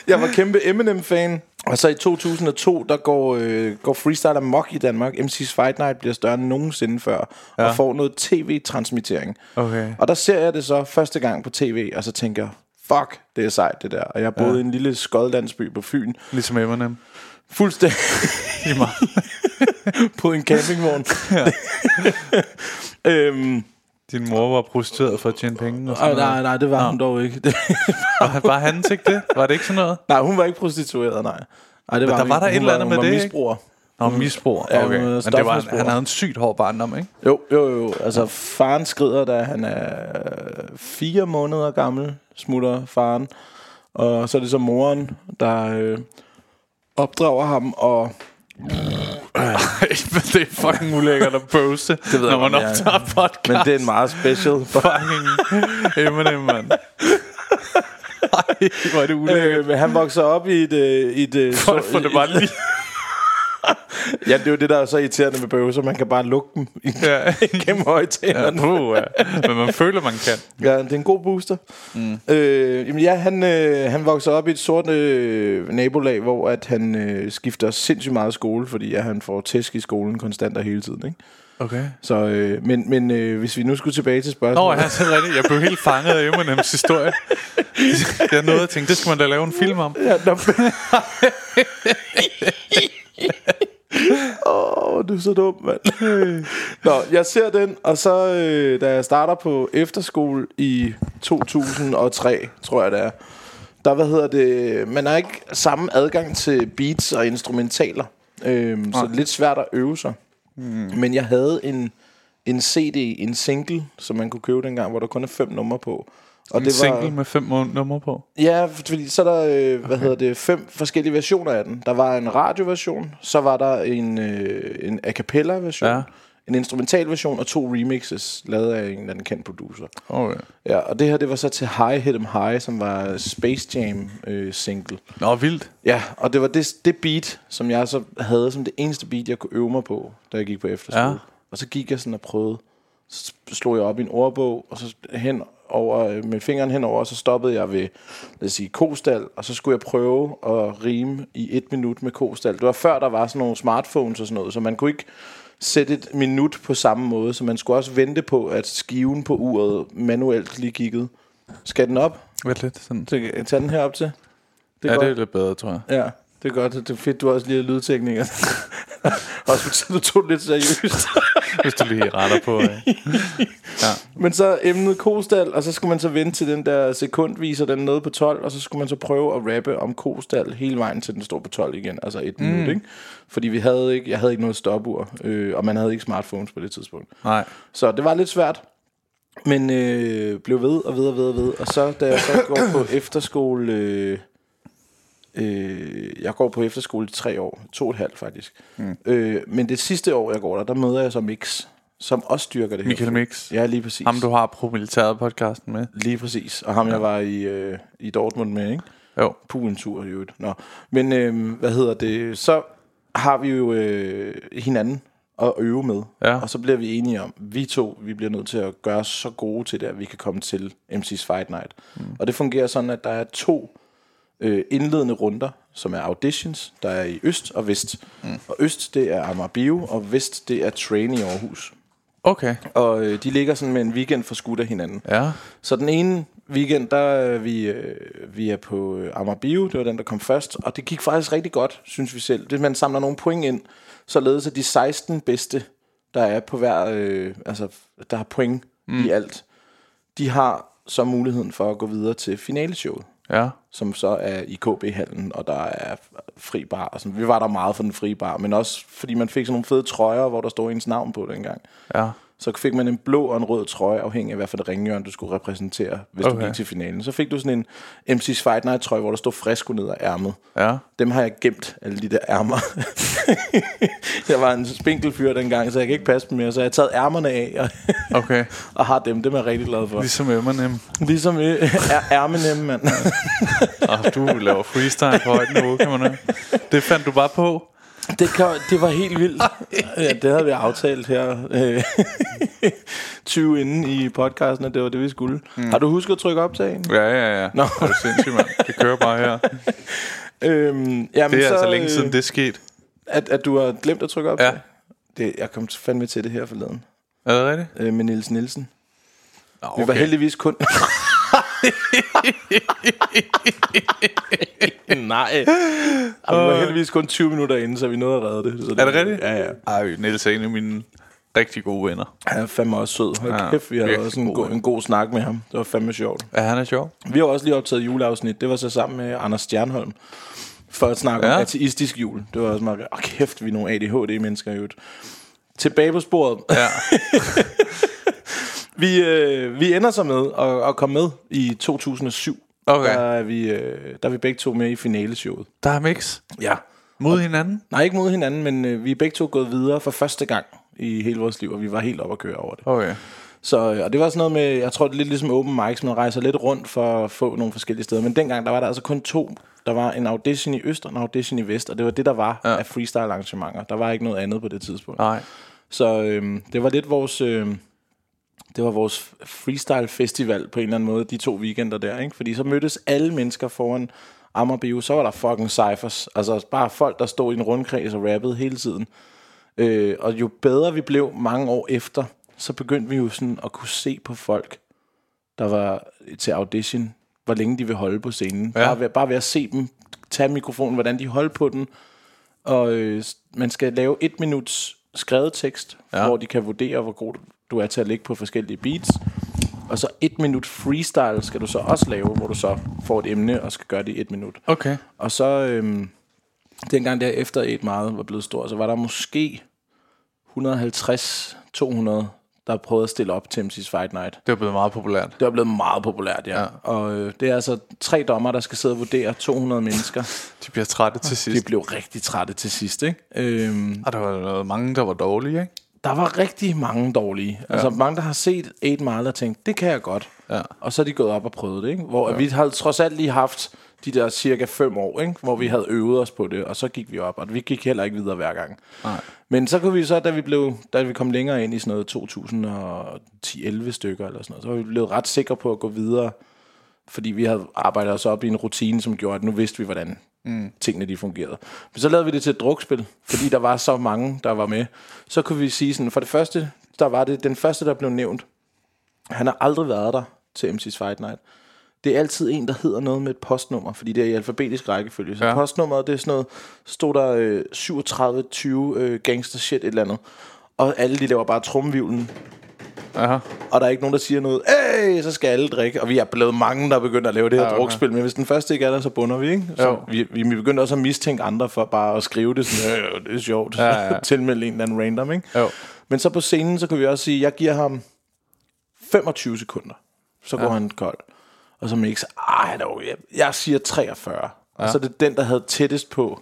Jeg var kæmpe Eminem-fan. Og så i 2002, der går, øh, går freestyle amok i Danmark. MC's Fight Night bliver større end nogensinde før. Ja. Og får noget tv-transmittering. Okay. Og der ser jeg det så første gang på tv, og så tænker jeg, fuck, det er sejt det der. Og jeg boede ja. i en lille skodlandsby på Fyn. Ligesom Eminem. Fuldstændig I mig. på en campingvogn. øhm, Din mor var prostitueret for at tjene penge og sådan og nej, nej, det var hun dog ikke. Det, Var, var han ikke det? Var det ikke sådan noget? nej, hun var ikke prostitueret, nej. nej det Men der hun var der et eller andet med var det, misbruger. Nå, misbrug. Ja, Okay. var Men det var, han havde en sygt hård barndom, ikke? Jo, jo, jo. Altså, faren skrider, da han er fire måneder gammel, smutter faren. Og så er det så moren, der øh, opdrager ham, og det er fucking ulækkert at bøse, det ved når man godt, ja. optager podcast. men det er en meget special. fucking Eminem, mand. Ej, hvor er det ulækkert. øh, men han vokser op i et... Øh, i et øh, Folk får det bare lige... Ja, det er jo det, der er så irriterende med bøvser. Man kan bare lukke dem i- Ja. gennem Ja, højtalerne. puh, ja. Men man føler, man kan. Ja, det er en god booster. Mm. Øh, jamen ja, han, øh, han vokser op i et sort øh, nabolag, hvor at han øh, skifter sindssygt meget skole, fordi at han får tæsk i skolen konstant og hele tiden. Ikke? Okay. Så, øh, men men øh, hvis vi nu skulle tilbage til Nå, spørgsmålet. jeg, er rigtigt. jeg blev helt fanget af Eminems historie. Jeg nåede at tænke, det skal man da lave en film om. Ja, nå, oh, du er så dum, mand. Nå, jeg ser den, og så øh, da jeg starter på efterskole i 2003, tror jeg det er, der, hvad hedder det, man har ikke samme adgang til beats og instrumentaler, øhm, så det er lidt svært at øve sig. Mm. Men jeg havde en, en CD, en single, som man kunne købe dengang, hvor der kun er fem numre på. Og en det var, single med fem numre på? Ja, fordi så er der, øh, hvad okay. hedder det, fem forskellige versioner af den. Der var en radioversion, så var der en, øh, en a cappella version, ja. en instrumental version og to remixes, lavet af en eller anden kendt producer. Okay. Ja, og det her, det var så til High Hit 'em High, som var Space Jam øh, single. Nå, vildt. Ja, og det var det, det beat, som jeg så havde som det eneste beat, jeg kunne øve mig på, da jeg gik på efterskole. Ja. Og så gik jeg sådan og prøvede så slog jeg op i en ordbog, og så hen over, øh, med fingeren henover, og så stoppede jeg ved, lad os sige, kostal, og så skulle jeg prøve at rime i et minut med kostal. Det var før, der var sådan nogle smartphones og sådan noget, så man kunne ikke sætte et minut på samme måde, så man skulle også vente på, at skiven på uret manuelt lige kiggede. Skal den op? Vent lidt. Sådan. Så tager den her op til. Det er ja, godt. det er lidt bedre, tror jeg. Ja, det er godt. Det er fedt, du også lige har lydtekniker. også fordi du tog det lidt seriøst. Hvis du lige retter på. Øh. Ja. Men så emnet kostal, og så skulle man så vente til den der sekundviser, den nede på 12, og så skulle man så prøve at rappe om kostal hele vejen til den står på 12 igen, altså et mm. minut, ikke? Fordi vi havde ikke, jeg havde ikke noget stopur, øh, og man havde ikke smartphones på det tidspunkt. Nej. Så det var lidt svært, men øh, blev ved og ved og ved og ved. Og så da jeg så går på efterskole... Øh, Øh, jeg går på efterskole i tre år. To og et halvt faktisk. Mm. Øh, men det sidste år, jeg går der, der møder jeg så Mix, som også styrker det Michael her. Mix. Ja, lige præcis. Ham, du har pro-militæret podcasten med. Lige præcis. Og ham, ja. jeg var i, øh, i Dortmund med, ikke? Jo. En tur, i øvrigt. Nå. Men øh, hvad hedder det? Så har vi jo øh, hinanden at øve med. Ja. Og så bliver vi enige om, vi to, vi bliver nødt til at gøre så gode til det, at vi kan komme til MC's Fight Night. Mm. Og det fungerer sådan, at der er to øh, indledende runder, som er auditions, der er i øst og vest. Mm. Og øst, det er Amager Bio, og vest, det er Train i Aarhus. Okay. Og øh, de ligger sådan med en weekend for skudt af hinanden. Ja. Så den ene weekend, der er vi, øh, vi er på øh, Amager Bio, det var den, der kom først. Og det gik faktisk rigtig godt, synes vi selv. Det, man samler nogle point ind, således at de 16 bedste, der er på hver, øh, altså der har point mm. i alt, de har så muligheden for at gå videre til finaleshowet ja. som så er i KB-hallen, og der er fri bar. Og sådan. Vi var der meget for den fri bar, men også fordi man fik sådan nogle fede trøjer, hvor der stod ens navn på dengang. Ja. Så fik man en blå og en rød trøje, afhængig af hvad for det ringhjørn, du skulle repræsentere, hvis okay. du gik til finalen. Så fik du sådan en MC's Fight Night trøje, hvor der stod frisk ned af ærmet. Ja. Dem har jeg gemt, alle de der ærmer. jeg var en spinkel fyr dengang, så jeg kan ikke passe dem mere. Så jeg har taget ærmerne af og, okay. og har dem. Dem er jeg rigtig glad for. Ligesom Eminem. Ligesom Ærmenem, mand. og du laver freestyle på højt niveau, kan man. Det fandt du bare på. Det, kan, det var helt vildt. ja, det havde vi aftalt her 20 øh, inden i podcasten, at det var det, vi skulle. Mm. Har du husket at trykke optag? Ja, ja, ja. Nå. Det er sindssygt, mand. Det kører bare her. øhm, jamen, det er så, altså længe siden, det er sket. At, at du har glemt at trykke optag? Ja. Det, jeg kom fandme til det her forleden. Er det rigtigt? Øh, med Niels Nielsen. Okay. Vi var heldigvis kun... Nej. Og vi var heldigvis kun 20 minutter inde, så vi nåede at redde det. Så er det rigtigt? Ja, ja. Ej, Niels er en af mine rigtig gode venner. Han er fandme også sød. Hold ja, kæft, vi havde også en, god, en god snak med ham. Det var fandme sjovt. Ja, han er sjov. Vi har også lige optaget juleafsnit. Det var så sammen med Anders Stjernholm. For at snakke ja. om ateistisk jul. Det var også meget... Åh, kæft, vi er nogle ADHD-mennesker i Tilbage på sporet. Ja. vi, øh, vi ender så med at, at komme med i 2007. Okay. Der er, vi, øh, der er vi begge to med i finaleshowet. Der er mix? Ja. Mod hinanden? Nej, ikke mod hinanden, men øh, vi er begge to gået videre for første gang i hele vores liv, og vi var helt op at køre over det. Okay. Så, øh, og det var sådan noget med, jeg tror det er lidt ligesom open mics, man rejser lidt rundt for at få nogle forskellige steder. Men dengang, der var der altså kun to. Der var en audition i øst og en audition i vest, og det var det, der var ja. af freestyle arrangementer. Der var ikke noget andet på det tidspunkt. Nej. Så øh, det var lidt vores... Øh, det var vores freestyle festival på en eller anden måde, de to weekender der, ikke? Fordi så mødtes alle mennesker foran Amagerbio, så var der fucking cyphers. Altså bare folk, der stod i en rundkreds og rappede hele tiden. Øh, og jo bedre vi blev mange år efter, så begyndte vi jo sådan at kunne se på folk, der var til audition, hvor længe de vil holde på scenen. Ja. Bare, ved, bare ved at se dem tage mikrofonen, hvordan de holder på den. Og øh, man skal lave et minuts skrevet tekst, ja. hvor de kan vurdere, hvor god du er til at lægge på forskellige beats. Og så et minut freestyle skal du så også lave, hvor du så får et emne og skal gøre det i et minut. Okay. Og så, øhm, dengang der efter et meget var blevet stort, så var der måske 150-200 der prøvede at stille op til MC's Fight Night. Det er blevet meget populært. Det er blevet meget populært, ja. Ja. Og øh, det er altså tre dommer, der skal sidde og vurdere 200 mennesker. De bliver trætte til De sidst. blev rigtig trætte til sidst, ikke? Øhm, Og der var noget, mange, der var dårlige, ikke? Der var rigtig mange dårlige. Ja. Altså mange, der har set 8 Mile og tænkt, det kan jeg godt. Ja. Og så er de gået op og prøvet det, ikke? Hvor ja. vi har trods alt lige haft de der cirka fem år, ikke? Hvor vi havde øvet os på det, og så gik vi op. Og vi gik heller ikke videre hver gang. Nej. Men så kunne vi så, da vi, blev, da vi kom længere ind i sådan noget 2010-11 stykker eller sådan noget, så var vi blevet ret sikre på at gå videre, fordi vi havde arbejdet os op i en rutine, som gjorde, at nu vidste vi, hvordan mm. tingene de fungerede. Men så lavede vi det til et drukspil, fordi der var så mange, der var med. Så kunne vi sige sådan, for det første, der var det den første, der blev nævnt. Han har aldrig været der til MC's Fight Night. Det er altid en, der hedder noget med et postnummer, fordi det er i alfabetisk rækkefølge. Så Ja. postnummeret, det er sådan noget, stod der øh, 37-20 øh, gangster shit, et eller andet. Og alle de laver bare trumvivlen, Aha. og der er ikke nogen, der siger noget, hey, så skal alle drikke. Og vi er blevet mange, der er begyndt at lave det her Ja, ja, okay. drukspil, men hvis den første ikke er der, så bunder vi, ikke? Så Jo. vi, vi, vi begyndte også at mistænke andre for bare at skrive det sådan, øh, det er sjovt, Ja, ja. tilmelde en eller anden random, ikke? Jo. Men så på scenen, så kan vi også sige, jeg giver ham 25 sekunder. Så går han kold. Og så Mix, ej dog, jeg, jeg siger 43. Ja. Og så er det den, der havde tættest på,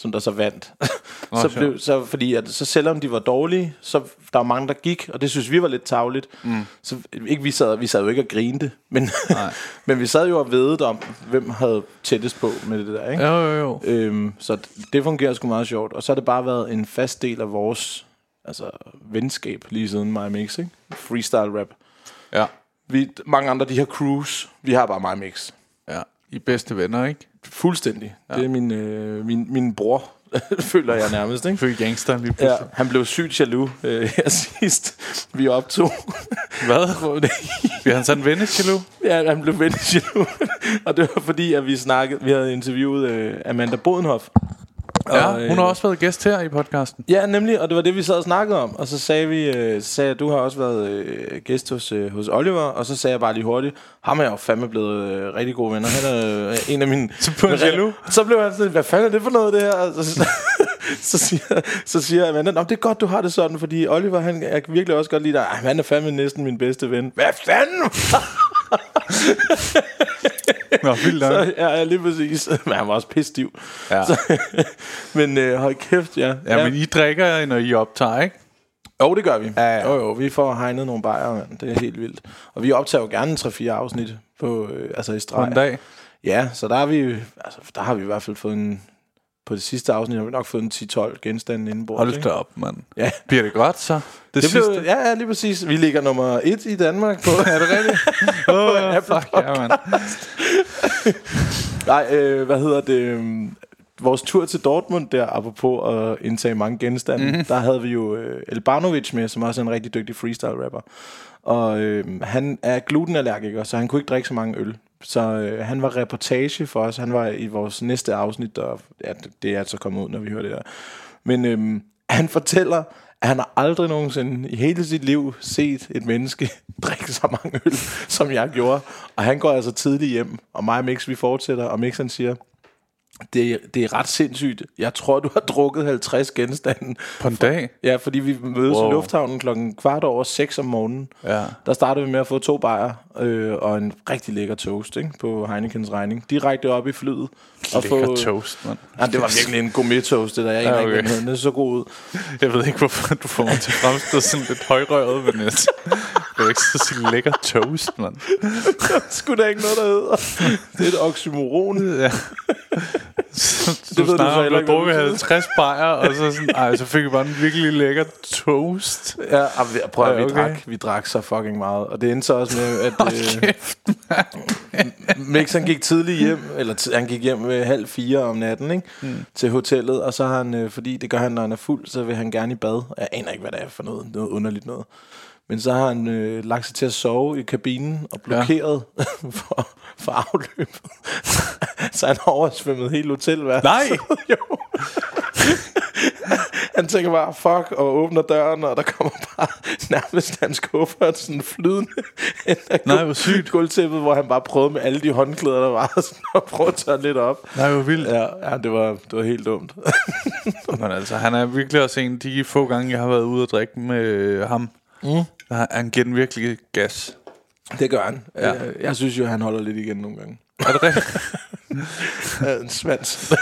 som der så vandt. så sjovt. blev, så, fordi at, så selvom de var dårlige, så der var mange, der gik, og det synes vi var lidt tavligt. Mm. Så ikke, vi, sad, vi sad jo ikke og grinte, men, men vi sad jo og vedede om, hvem havde tættest på med det der, ikke? Jo, jo, jo. Øhm, så det fungerer sgu meget sjovt. Og så har det bare været en fast del af vores altså, venskab lige siden My Mix, ikke? Freestyle rap. Ja. Vi, mange andre, de har crews. Vi har bare My Mix. ja. I bedste venner, ikke? Fuldstændig. Ja. Det er min, øh, min, min bror, føler jeg nærmest, ikke? Født gangster lige Ja, pludselig. han blev sygt jaloux øh, her sidst. Vi optog. Hvad? Vi har sådan en vennejalo. ja, han blev vældig jaloux. og det var fordi, at vi snakkede, vi havde interviewet øh, Amanda Bodenhoff. Ja, Og, øh, hun har også været gæst her i podcasten. Ja, nemlig, og det var det, vi sad og snakkede om. Og så sagde vi, øh, sagde jeg, du har også været øh, gæst hos, øh, hos Oliver, og så sagde jeg bare lige hurtigt, ham er jo fandme blevet øh, rigtig gode venner. Han er øh, en af mine... Så blev han jaloux? Så blev han sådan, hvad fanden er det for noget, det her? Og så, så, siger, så siger jeg, Nå, det er godt, du har det sådan, fordi Oliver, han jeg kan virkelig også godt lide dig. Ej, han er fandme næsten min bedste ven. Hvad fanden? Nå, vildt. Så, ja, ja, lige præcis. Men han var også pisstiv. Ja. Så, men øh, hold kæft, ja. Ja, men I drikker, når I optager, ikke? Jo, det gør vi. Ja, ja. Jo, jo, vi får hegnet nogle bajer, mand. Det er helt vildt. Og vi optager jo gerne 3-4 afsnit på, øh, altså i På streg. en dag. Ja, så der har vi, altså, der har vi i hvert fald fået en, på det sidste afsnit har vi nok fået en 10-12 genstande indenbords. Hold ikke? da op, mand. Ja. Bliver det godt, så? Det, Det sidste? blev, ja, ja, lige præcis. Vi ligger nummer et i Danmark på. Er det rigtigt? Åh, oh, Apple fuck, ja, mand. Nej, øh, hvad hedder det? Vores tur til Dortmund der, apropos at indtage mange genstande, Mhm. mm-hmm. der havde vi jo øh, Elbanovic med, som også er en rigtig dygtig freestyle-rapper. Og øh, han er glutenallergiker, så han kunne ikke drikke så mange øl. Så øh, han var reportage for os. Han var i vores næste afsnit, og ja, det- er altså kommet ud, når vi hører det der. Men øh, han fortæller, at han har aldrig nogensinde i hele sit liv set et menneske drikke så mange øl, som jeg gjorde. Og han går altså tidligt hjem, og mig og Mix, vi fortsætter, og Mix han siger, det, er- det er ret sindssygt. Jeg tror, du har drukket 50 genstande. På en dag? Ja, fordi vi mødes wow. I lufthavnen klokken kvart over 6 om morgenen. Ja. Der startede vi med at få to bajer øh, og en rigtig lækker toast ikke? på Heinekens regning. Direkte op i flyet. Og Lækker toast, mand. Ja, det var virkelig en gourmet toast, det der. Jeg Ja, okay. ikke, er så god ud. Jeg ved ikke, hvorfor du får mig til fremstå sådan lidt højrøret, men jeg vil ikke så sige lækker toast, mand. Skulle der ikke noget, der hedder. Det er et oxymoron. Ja. Du du så snakker om, at det 50 bajer, og så, sådan, ej, så fik vi bare en virkelig lækker toast. Ja, og vi- prøv at Ja, okay. vi, drak, vi drak så fucking meget. Og det endte så også med, at øh, Kæft. Mix han gik tidligt hjem, eller han gik hjem ved halv fire om natten ikke? Mm. til hotellet, og så har han, øh, fordi det gør han, når han er fuld, så vil han gerne i bad. Jeg aner ikke, hvad det er for noget, noget underligt noget. Men så har han øh, lagt sig til at sove i kabinen og blokeret ja. for, for afløbet. så han har oversvømmet hele hotelværelset. Nej! jo. han tænker bare, fuck, og åbner døren, og der kommer bare nærmest hans kuffert sådan flydende Nej, hvor sygt. gulvtæppet, hvor han bare prøvede med alle de håndklæder, der var, sådan, at prøve at tørre lidt op. Nej, hvor vildt. Ja, ja det, var, det var helt dumt. Men altså, han er virkelig også en af de få gange, jeg har været ude og drikke med ham. Mm. Han, han giver den virkelig gas. Det gør han. Ja. Ja. Jeg synes jo, han holder lidt igen nogle gange. Er det rigtigt? En svans.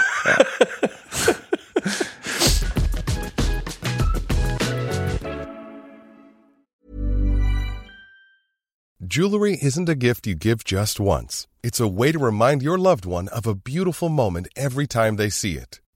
Jewelry isn't a gift you give just once. It's a way to remind your loved one of a beautiful moment every time they see it.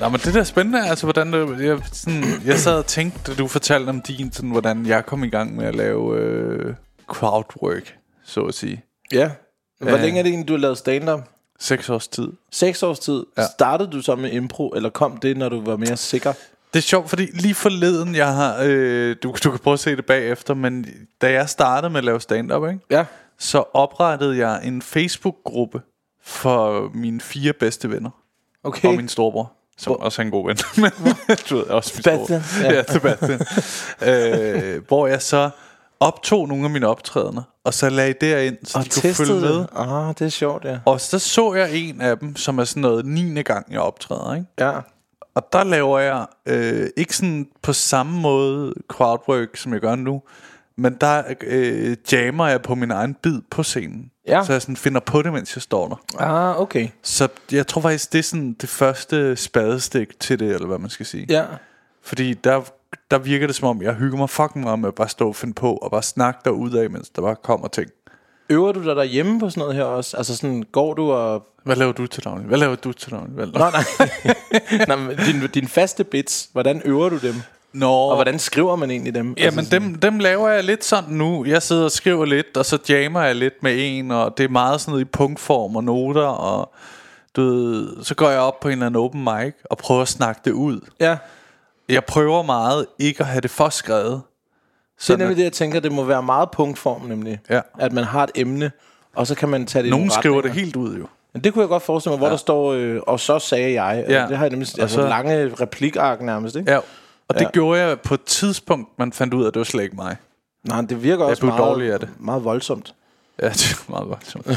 Nå, men det der er spændende, altså hvordan det, jeg, sådan, jeg sad og tænkte, da du fortalte om din, sådan, hvordan jeg kom i gang med at lave øh, crowdwork, så at sige. Ja. Hvor Ja. længe er det egentlig, du har lavet stand-up? Seks års tid. Seks års tid. Ja. Startede du så med impro, eller kom det, når du var mere sikker? Det er sjovt, fordi lige forleden, jeg har, øh, du, du kan prøve at se det bagefter, men da jeg startede med at lave stand-up, ikke, Ja. så oprettede jeg en Facebook-gruppe for mine fire bedste venner. Okay. Og min storebror, som Hvor- også er en god ven. Men du ved, også Sebastian, storebror. Ja, Sebastian. øh, hvor jeg så optog nogle af mine optrædener, og så lagde det ind, så Og de kunne følge med. det. Ah, det er sjovt, ja. Og så så jeg en af dem, som er sådan noget 9. gang, jeg optræder, ikke? Ja. Og der laver jeg øh, ikke sådan på samme måde crowdwork, som jeg gør nu, men der øh, jammer jeg på min egen bid på scenen. Ja. Så jeg sådan finder på det, mens jeg står der. Ah, okay. Så jeg tror faktisk, det er sådan det første spadestik til det, eller hvad man skal sige. Ja. Fordi der, der virker det som om, jeg hygger mig fucking meget med at bare stå og finde på, og bare snakke der af, mens der bare kommer ting. Øver du dig derhjemme på sådan noget her også? Altså sådan, går du og... Hvad laver du til daglig? Hvad laver du til daglig? Hvad? Nå, nej. nej men din, din faste bits, hvordan øver du dem? Nå. Og hvordan skriver man egentlig dem? Jamen, altså, dem, dem laver jeg lidt sådan nu. Jeg sidder og skriver lidt, og så jammer jeg lidt med en, og det er meget sådan noget i punktform og noter, og du ved, så går jeg op på en eller anden open mic og prøver at snakke det ud. Ja, Jeg prøver meget ikke at have det for skrevet. det er Sådan nemlig det, jeg tænker, det må være meget punktform nemlig. Ja. At man har et emne, og så kan man tage det i Nogen nogle skriver det helt ud jo. Men det kunne jeg godt forestille mig, hvor ja. der står, øh, og så sagde jeg. Ja. Ja. Det har jeg nemlig, altså så- lange replikark nærmest, ikke? Ja, og det Ja. gjorde jeg på et tidspunkt, man fandt ud af, at det var slet ikke mig. Nej, det virker også blev meget, af det. meget voldsomt. Ja, det er meget voldsomt.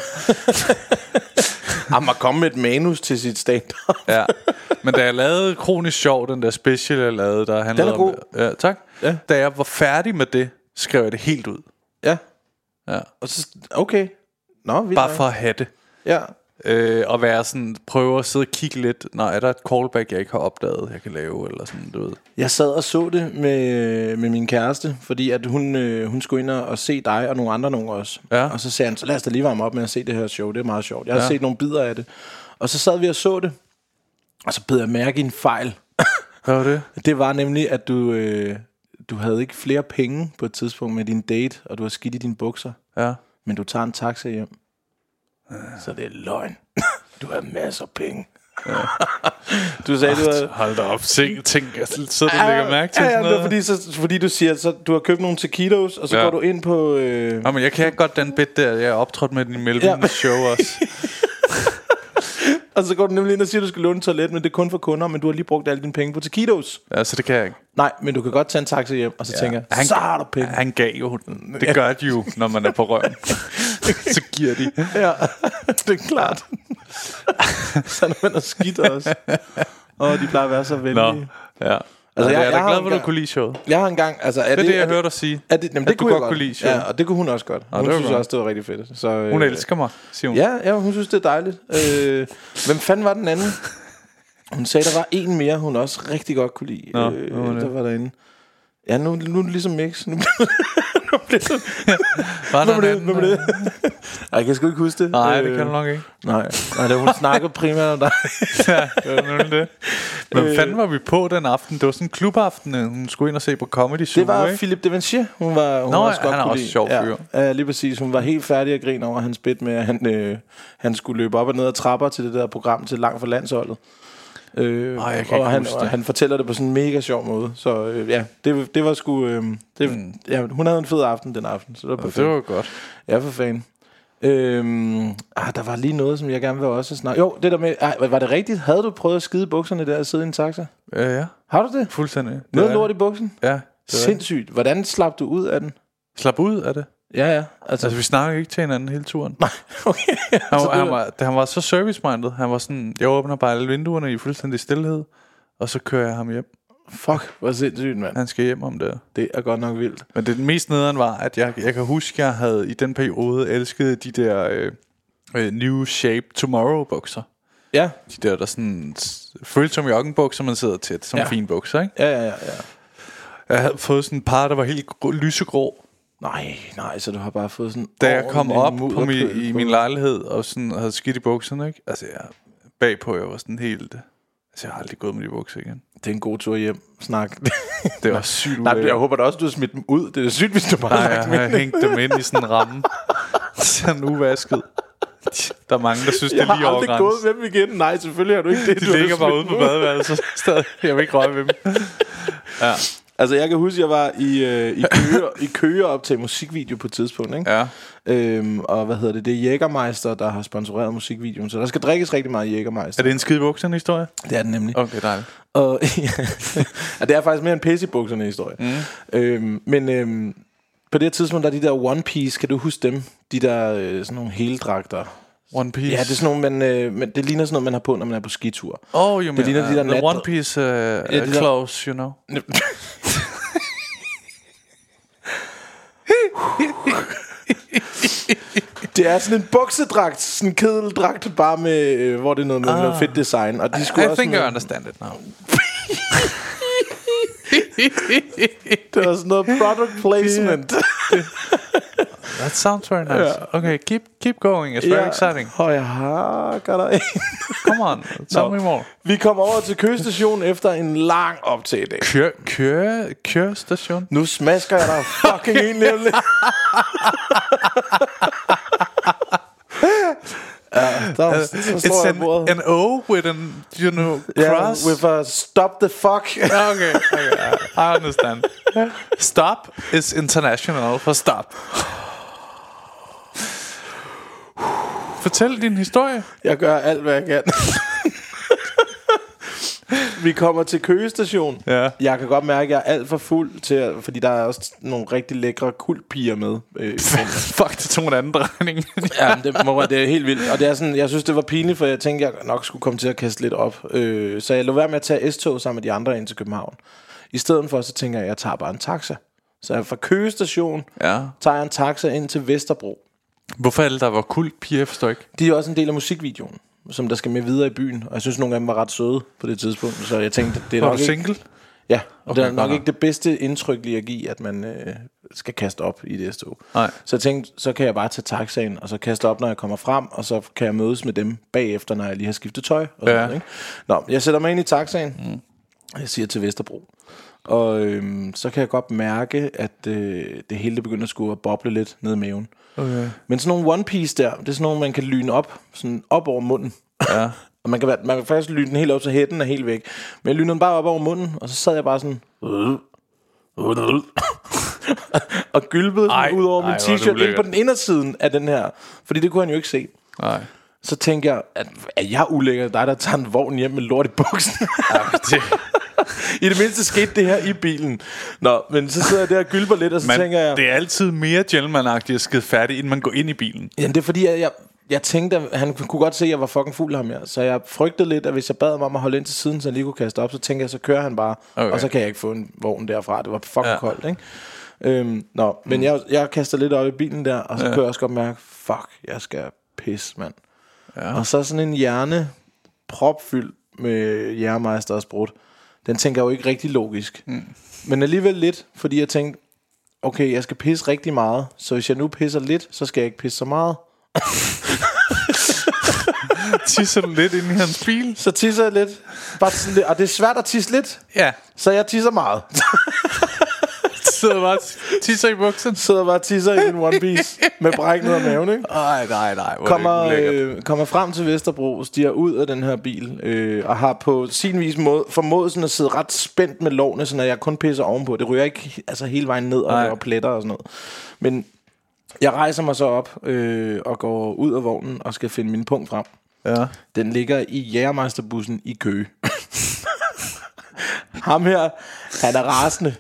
Han må komme med et manus til sit stand Ja. Men da jeg lavede Kronisk Sjov, den der special, jeg lavede, der handlede Den er god. om... Ja, tak. Ja. Da jeg var færdig med det, skrev jeg det helt ud. Ja, Ja. og så, okay. Nå, vildt Bare for at have det. Ja, Øh, og være sådan, prøve at sidde og kigge lidt, når er der et callback, jeg ikke har opdaget, jeg kan lave, eller sådan, du ved. Jeg sad og så det med, med min kæreste, fordi at hun, øh, hun skulle ind og, se dig og nogle andre nogen også. Ja. Og så sagde han, så lad os da lige varme op med at se det her show, det er meget sjovt. Jeg har Ja. ja. set nogle bidder af det. Og så sad vi og så det, og så bed jeg mærke i en fejl. Hvad var det? Det var nemlig, at du, øh, du havde ikke flere penge på et tidspunkt med din date, og du har skidt i dine bukser, Ja. men du tager en taxa hjem. Så det er løgn. Du har masser af penge. du sagde, du havde... Hold da op, tænk, tænk så du lægger mærke til ja, ja, sådan det noget. fordi, så, fordi du siger, så du har købt nogle taquitos, og så Ja. ja. går du ind på... Øh, Nå, men jeg kan ikke godt den bit der, jeg har optrådt med den i Melvin Ja. ja. show også. og så går du nemlig ind og siger, at du skal låne et toilet, men det er kun for kunder, men du har lige brugt alle dine penge på taquitos. Ja, så det kan jeg ikke. Nej, men du kan godt tage en taxa hjem, og så ja. tænker jeg, så har du penge. Han gav jo den. Det gør de jo, når man er på røven. så giver de. Ja, det er klart. så er man er skidt også. Og de plejer at være så venlige. Nå, ja. Altså, jeg- jeg, jeg, er da glad for, at du kunne lide showet. Jeg har engang, altså... Er Det er det, jeg hørte dig sige. Er det, jamen, At det kunne jeg godt kunne lide showet. Ja, og det kunne hun også godt. Hun det var synes godt. også, det var rigtig fedt. Så, øh, Hun elsker mig, siger hun. Ja, ja, hun synes, det er dejligt. Øh, hvem fanden var den anden? Hun sagde, der var en mere, hun også rigtig godt kunne lide. Nå, øh, det? der var derinde. Ja, nu, nu er det ligesom mix. Nu, nu bliver det... Var der Nu anden? nu det. Ej, jeg kan sgu ikke huske det. Nej, det Øh, kan du nok ikke. Nej, nej det, hun snakkede primært om dig. ja, det var det. Men Øh. fanden var vi på den aften? Det var sådan en klubaften, øh, hun skulle ind og se på Comedy Zoo, Det var ikke? Philip Devanchier. Hun var, hun Nå, var ja, han er også sjov fyr. Ja, ja, lige præcis. Hun var helt færdig at grine over hans bit med, at han, øh, han skulle løbe op og ned ad trapper til det der program til langt for landsholdet. Øh, Ej, jeg kan og han, og han fortæller det på sådan en mega sjov måde. Så øh, ja, det, det var sgu... Øh, det, mm. ja, hun havde en fed aften den aften, så det var perfekt. Det var godt. Ja, for fanden. Øhm, ah, der var lige noget, som jeg gerne vil også snakke. Jo, det der med... Ah, var det rigtigt? Havde du prøvet at skide bukserne der og sidde i en taxa? Ja, ja. Har du det? Fuldstændig. Noget lort i buksen? Ja. Sindssygt. Hvordan slap du ud af den? Slap ud af det. Ja, ja. Altså, Altså, vi snakkede ikke til hinanden hele turen. nej, okay. Han, var, han, var, han var så service-minded. Han var sådan, jeg åbner bare alle vinduerne i fuldstændig stillhed, og så kører jeg ham hjem. Fuck, hvor sindssygt, mand. Han skal hjem om det. Det er godt nok vildt. Men det mest nederen var, at jeg, jeg kan huske, jeg havde i den periode elsket de der øh, øh, New Shape Tomorrow bukser. Ja, De der, der sådan føles som joggenbukser, man sidder tæt, som ja. fine bukser, ikke? ja, ja, ja. ja. Jeg havde fået sådan et par, der var helt grå, lysegrå. Nej, nej, så du har bare fået sådan... Da jeg kom op på mudderpøl i min lejlighed og sådan havde skidt i bukserne, ikke? Altså, jeg bagpå, jeg var sådan helt... Altså, jeg har aldrig gået med de bukser igen. Det er en god tur hjem. Snak. Det var sygt nej, jeg håber da også, du har smidt dem ud. Det er sygt, hvis du bare Nej, har jeg har ind. hængt dem ind i sådan en ramme. Sådan uvasket. Der er mange, der synes, det Jeg er lige har over aldrig gået med dem igen. Nej, selvfølgelig har du ikke det. De Du har ligger bare ude på badeværelset. Stadig. Jeg vil ikke røre ved dem. Ja. Altså, jeg kan huske, jeg var i, øh, i, Køge, i Køge op til musikvideo på et tidspunkt, ikke? ja. Øhm, og hvad hedder det? Det er Jägermeister, der har sponsoreret musikvideoen, så der skal drikkes rigtig meget Jägermeister. Er det en skide bukserne historie? Det er det nemlig. Okay, dejligt. Og, ja, det er faktisk mere en pisse i bukserne historie. Mm. Øhm, men øhm, på det tidspunkt, der er de der One Piece, kan du huske dem? De der øh, sådan nogle heldragter. One Piece. Ja, det er sådan nogle, man, øh, man, det ligner sådan noget, man har på, når man er på skitur. Oh, you Det ligner de der nat- One Piece uh, de ja, der- clothes, you know. Det er sådan en buksedragt, sådan en kedeldragt, bare med, øh, hvor det er noget med ah. noget fedt design. Og de I, skulle I også think I understand it now. var sådan product placement. That sounds very nice. Okay, keep keep going. It's very exciting. Og jeg dig. Come on, tell Nå. me more. Vi kom over til Køgestation efter en lang optagedag. Kør, kør, kørstation. Nu smasker jeg dig fucking ind nemlig. ja, der, så It's står jeg an, bordet. an O with an, you know, Yeah, cross. with a stop the fuck. okay, okay, I understand. Stop is international for stop. Fortæl din historie. Jeg gør alt, hvad jeg kan. Vi kommer til Køge Station. Ja. Jeg kan godt mærke, at jeg er alt for fuld til at, fordi der er også nogle rigtig lækre kultpiger med. Øh. Fuck, det tog en anden drejning. ja, men det, må, det er helt vildt. Og det er sådan, jeg synes, det var pinligt, for jeg tænkte, jeg nok skulle komme til at kaste lidt op. Øh, så jeg lå være med at tage S-tog sammen med de andre ind til København. I stedet for, så tænker jeg, at jeg tager bare en taxa. Så jeg fra Køge Station ja. tager jeg en taxa ind til Vesterbro. Hvorfor alle der var kult piger, forstår ikke. De er også en del af musikvideoen, som der skal med videre i byen. Og jeg synes, nogle af dem var ret søde på det tidspunkt. Så jeg tænkte, det er Var nok du ikke... single? Ja, og Okay, det er nok nok. ikke det bedste indtryk lige at give, at man øh, skal kaste op i det stå. Nej. Så jeg tænkte, så kan jeg bare tage taxaen, og så kaste op, når jeg kommer frem, og så kan jeg mødes med dem bagefter, når jeg lige har skiftet tøj. Og sådan Ja. noget, ikke? Nå, jeg sætter mig ind i taxaen, mm. og jeg siger til Vesterbro. Og øhm, så kan jeg godt mærke, at øh, det hele det begynder at skulle at boble lidt ned i maven. Okay. Men sådan nogle One Piece der, det er sådan nogle, man kan lyne op, sådan op over munden. Ja. Og man kan, man kan faktisk lyne den helt op, så hætten er helt væk. Men jeg lynede den bare op over munden, og så sad jeg bare sådan... og gylpede sådan ud over min t-shirt ind på den indersiden af den her. Fordi det kunne han jo ikke se. Nej. Så tænkte jeg, at er jeg ulækker? Dig, der tager en vogn hjem med lort i buksen. Det, I det mindste skete det her i bilen. Nå, men så sidder jeg der og gylper lidt, og så man, tænker jeg... det er altid mere gentleman-agtigt at skide færdig, inden man går ind i bilen. Jamen, det er fordi, jeg, jeg, jeg tænkte, at han kunne godt se, at jeg var fucking fuld ham her. Så jeg frygtede lidt, at hvis jeg bad ham om at holde ind til siden, så han lige kunne kaste op, så tænkte jeg, så kører han bare. Okay. Og så kan jeg ikke få en vogn derfra. Det var fucking Ja. ja. koldt, ikke? Øhm, nå, men jeg, jeg kaster lidt op i bilen der, og så ja. kan jeg også godt mærke, fuck, jeg skal pisse, mand. Ja. Og så sådan en hjerne propfyldt med jærmeister og sprut. den tænker jo ikke rigtig logisk. Mm. Men alligevel lidt, fordi jeg tænkte, okay, jeg skal pisse rigtig meget, så hvis jeg nu pisser lidt, så skal jeg ikke pisse så meget. Tisser du lidt ind i hans bil? Så tisser jeg lidt. Bare sådan lidt. Og det er svært at tisse lidt, Ja. så jeg tisser meget. Sidder bare og tisser i bukserne. Sidder bare og tisser i en one piece med bræk ned af maven, ikke? Ej, nej, nej. Kommer, er øh, kommer frem til Vesterbro, stiger ud af den her bil, øh, og har på sin vis måde, formået sådan at sidde ret spændt med lårene, så jeg kun pisser ovenpå. Det ryger ikke altså hele vejen ned og laver pletter og sådan noget. Men jeg rejser mig så op øh, og går ud af vognen og skal finde min punkt frem. Ja. Den ligger i Jægermeisterbussen i Køge. Ham her, han er rasende.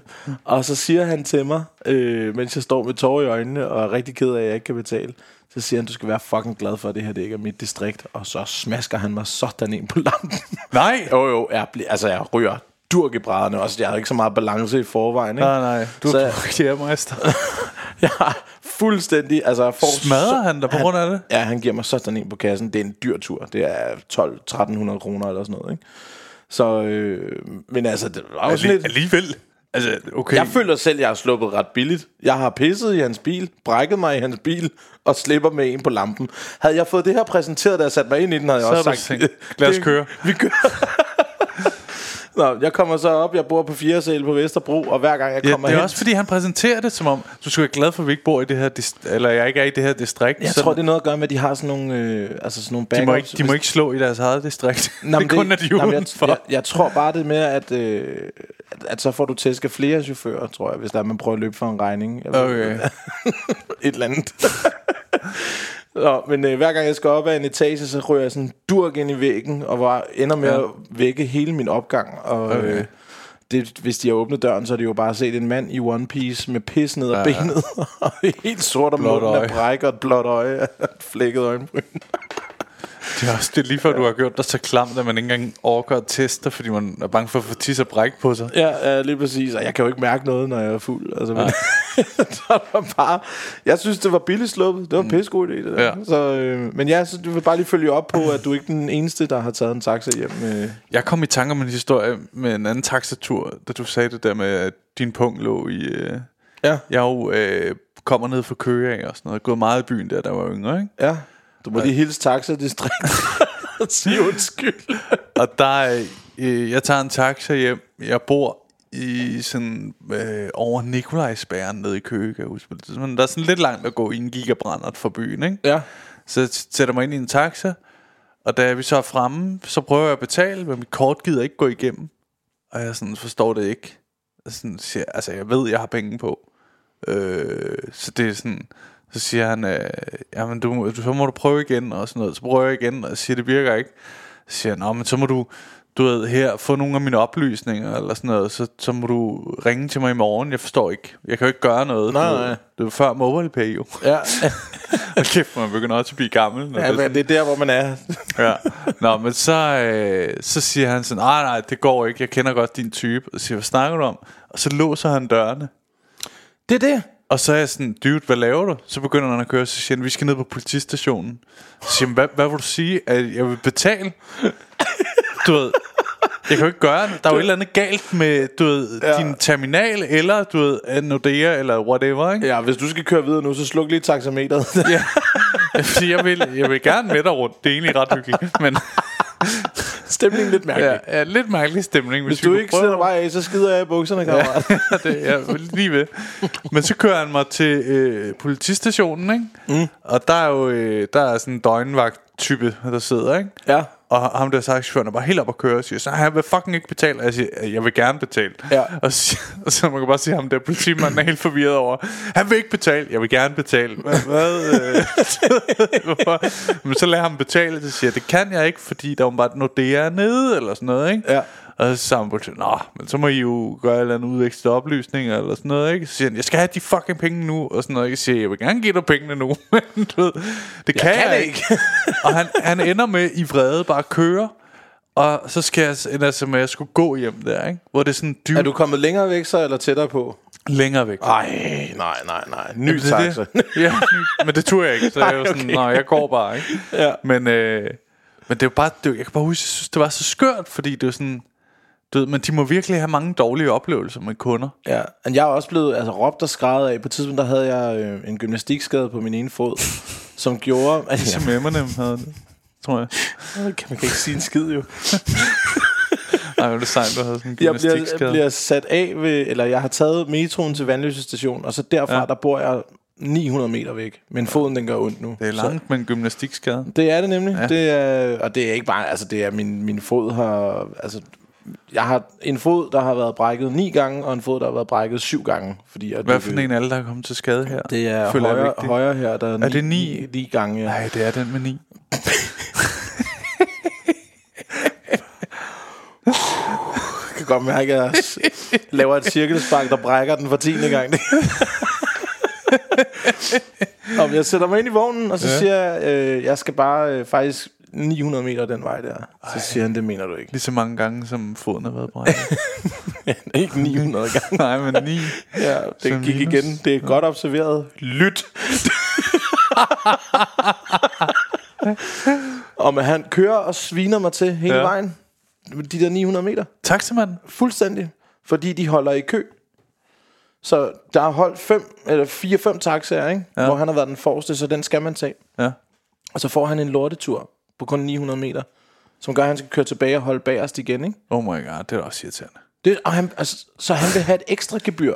Og så siger han til mig, øh, mens jeg står med tårer i øjnene og er rigtig ked af, at jeg ikke kan betale. Så siger han, du skal være fucking glad for, at det her det ikke er mit distrikt. Og så smasker han mig sådan ind på lampen. Nej. jo, jo, jeg, altså jeg ryger durk i brædderne også. Jeg har ikke så meget balance i forvejen. Ikke? Nej, nej. Du Så- er jægermeister. Jeg har fuldstændig... Altså, jeg får Smadrer han dig på grund af det? Ja, han giver mig sådan en på kassen. Det er en dyr tur. Det er 12-1300 kroner eller sådan noget, ikke? Så, øh, men altså, det var jo sådan lidt... Alligevel. Altså, okay. Jeg føler selv, jeg har sluppet ret billigt. Jeg har pisset i hans bil, brækket mig i hans bil, og slipper med en på lampen. Havde jeg fået det her præsenteret, da jeg satte mig ind i den, havde jeg Så også sagt... tænkt, lad os køre. Vi kører. Nå, jeg kommer så op, jeg bor på 4. sal på Vesterbro, og hver gang jeg Ja, kommer det er hen... også fordi, han præsenterer det som om, du skal være glad for, at vi ikke bor i det her, dist- eller jeg ikke er i det her distrikt. Jeg Sådan- tror, det er noget at gøre med, at de har sådan nogle, øh, altså sådan nogle de må, ikke, backups. de må ikke slå i deres eget distrikt. Nå, det er kun, at de er jeg, jeg, jeg tror bare, det med, at, øh, at, at så får du tæsket flere chauffører, tror jeg, hvis der er, man prøver at løbe for en regning. Eller Okay. Et eller andet. Nå, men øh, hver gang jeg skal op ad en etage, så ryger jeg sådan durk ind i væggen, og var, ender med Ja. at vække hele min opgang. Og, Okay. øh, det, hvis de har åbnet døren, så er det jo bare set en mand i one piece med pis ned ad Ja. benet, og helt sort om munden af bræk og et blåt øje, flækket øjenbryn. Det er også det er lige før, du har gjort dig så klamt, at man ikke engang overgår at teste, fordi man er bange for at få tis og bræk på sig. Ja, ja, lige præcis. Og jeg kan jo ikke mærke noget, når jeg er fuld. Altså, men, så var bare, jeg synes, det var billigt sluppet. Det var en pissegod idé, det der. Mm. Ja. Så, øh, men ja, så du vil bare lige følge op på, at du ikke er den eneste, der har taget en taxa hjem. Øh. Jeg kom i tanke om en historie med en anden taxatur, da du sagde det der med, at din punkt lå i... Øh, Ja, jeg jo øh, kommer ned fra Køge og sådan noget. Gået meget i byen der, der var yngre, ikke? ja. Du må lige hilse taxa-distrikt. Sige undskyld. Og der, øh, jeg tager en taxa hjem. Jeg bor i sådan øh, over Nikolajsbæren nede i Køge, kan jeg huske. på det tidspunkt. Der er sådan lidt langt at gå i en gigabrændert fra byen, ikke? Ja. Så jeg sætter mig ind i en taxa, og da vi så er fremme, så prøver jeg at betale, men mit kort gider ikke gå igennem. Og jeg sådan forstår det ikke. Jeg sådan siger, altså jeg ved, jeg har penge på. Øh, så det er sådan, så siger han, øh, jamen du, så må du prøve igen og sådan noget. Så prøver jeg igen, og siger, det virker ikke. Så siger han, "Nå, men så må du, du ved, her, få nogle af mine oplysninger, eller sådan noget, så, så må du ringe til mig i morgen. Jeg forstår ikke. Jeg kan jo ikke gøre noget. Nej, nej. Det var før MobilePay jo. Ja. Og kæft, man begynder også at blive gammel. Ja, det men det er der, hvor man er. ja. Nå, men så, øh, så siger han sådan, nej, nej, det går ikke, jeg kender godt din type. Og siger hvad snakker du om? Og så låser han dørene. Det er det. Og så er jeg sådan, dude, hvad laver du? Så begynder han at køre, så siger han, vi skal ned på politistationen. Så siger han, hvad, hvad vil du sige? At jeg vil betale? Du ved, jeg kan jo ikke gøre det. Der er jo et eller andet galt med, du ved, ja. din terminal, eller du ved, Nordea, eller whatever, ikke? Ja, hvis du skal køre videre nu, så sluk lige taxameteret. Ja. Fordi jeg vil, jeg vil gerne med dig rundt. Det er egentlig ret hyggeligt. Men Stemningen lidt mærkelig. ja, ja, lidt mærkelig stemning. Hvis vi du ikke prøve- sætter mig af, så skider jeg i bukserne, kammerat. Ja, det er jeg lige ved. Men så kører han mig til øh, politistationen, ikke? Mm. Og der er jo øh, der er sådan en døgnvagt type, der sidder, ikke? Ja. Og ham der er bare helt op at køre og siger, så han vil fucking ikke betale. Og jeg siger, jeg vil gerne betale. Ja. Og, så, og så man kan bare sige, ham der politimanden er helt forvirret over, han vil ikke betale, jeg vil gerne betale. Hvad? hvad øh? Men så lader ham betale, så siger det kan jeg ikke, fordi der er bare Nordea nede, eller sådan noget, ikke? Ja. Og så sagde han Nå, men så må I jo gøre et eller andet udvekslet oplysninger eller sådan noget, ikke? Så siger han, jeg skal have de fucking penge nu, og sådan noget. Jeg siger, jeg vil gerne give dig pengene nu, men du ved, det kan jeg, kan jeg ikke. ikke. og han, han ender med i vrede bare at køre, og så skal jeg ende altså med, at jeg skulle gå hjem der, ikke? Hvor det er sådan dybt Er du kommet længere væk så, eller tættere på? længere væk. Ej, nej, nej, nej. Ny Jamen, taxa. det. ja, men det turde jeg ikke, så jeg var sådan, okay. nej, jeg går bare, ikke? Ja. Men, øh, men det jo bare, det, var- jeg kan bare huske, jeg synes, det var så skørt, fordi det var sådan, Du ved, men de må virkelig have mange dårlige oplevelser med kunder. Ja, men jeg er også blevet altså, råbt og skrevet af. På et tidspunkt, der havde jeg øh, en gymnastikskade på min ene fod, som gjorde... At Ligesom Eminem havde det, tror jeg. man kan ikke sige en skid jo. Ej, hvor er det sejt, du havde sådan en Jeg bliver, gymnastikskade. bliver sat af ved... Eller jeg har taget metroen til Vandløse station, og så derfra, Ja. der bor jeg 900 meter væk. Men foden, den gør ondt nu. Det er Så- langt med en gymnastikskade. Det er det nemlig. Ja. Det er, og det er ikke bare, altså det er min, min fod har, altså jeg har en fod, der har været brækket ni gange, og en fod, der har været brækket syv gange. Fordi at Hvad for en af alle, der er kommet til skade her? Det er Føler højre, højre her, der er, ni, det ni? ni, gange. Nej, det er den med ni. Jeg kan godt mærke, at jeg laver et cirkelspark, der brækker den for tiende gang. Om jeg sætter mig ind i vognen, og så ja. siger jeg, øh, jeg skal bare øh, faktisk 900 meter den vej der. Så siger han, det mener du ikke. Lige så mange gange, som foden har været brækket. ikke 900 gange. Nej, men ni. Ja, det gik minus. igen. Det er godt observeret. Lyt. og men han kører og sviner mig til hele Ja. ja. vejen. De der 900 meter. Taxamanden. Fuldstændig. Fordi de holder i kø. Så der er holdt fem, eller fire-fem taxaer, ikke? Ja. Ja. hvor han har været den forreste, så den skal man tage. Ja. Og så får han en lortetur på kun 900 meter, som gør, at han skal køre tilbage og holde bagerst igen. Ikke? Oh my god, det er også irriterende. Det, og han, altså, så han vil have et ekstra gebyr.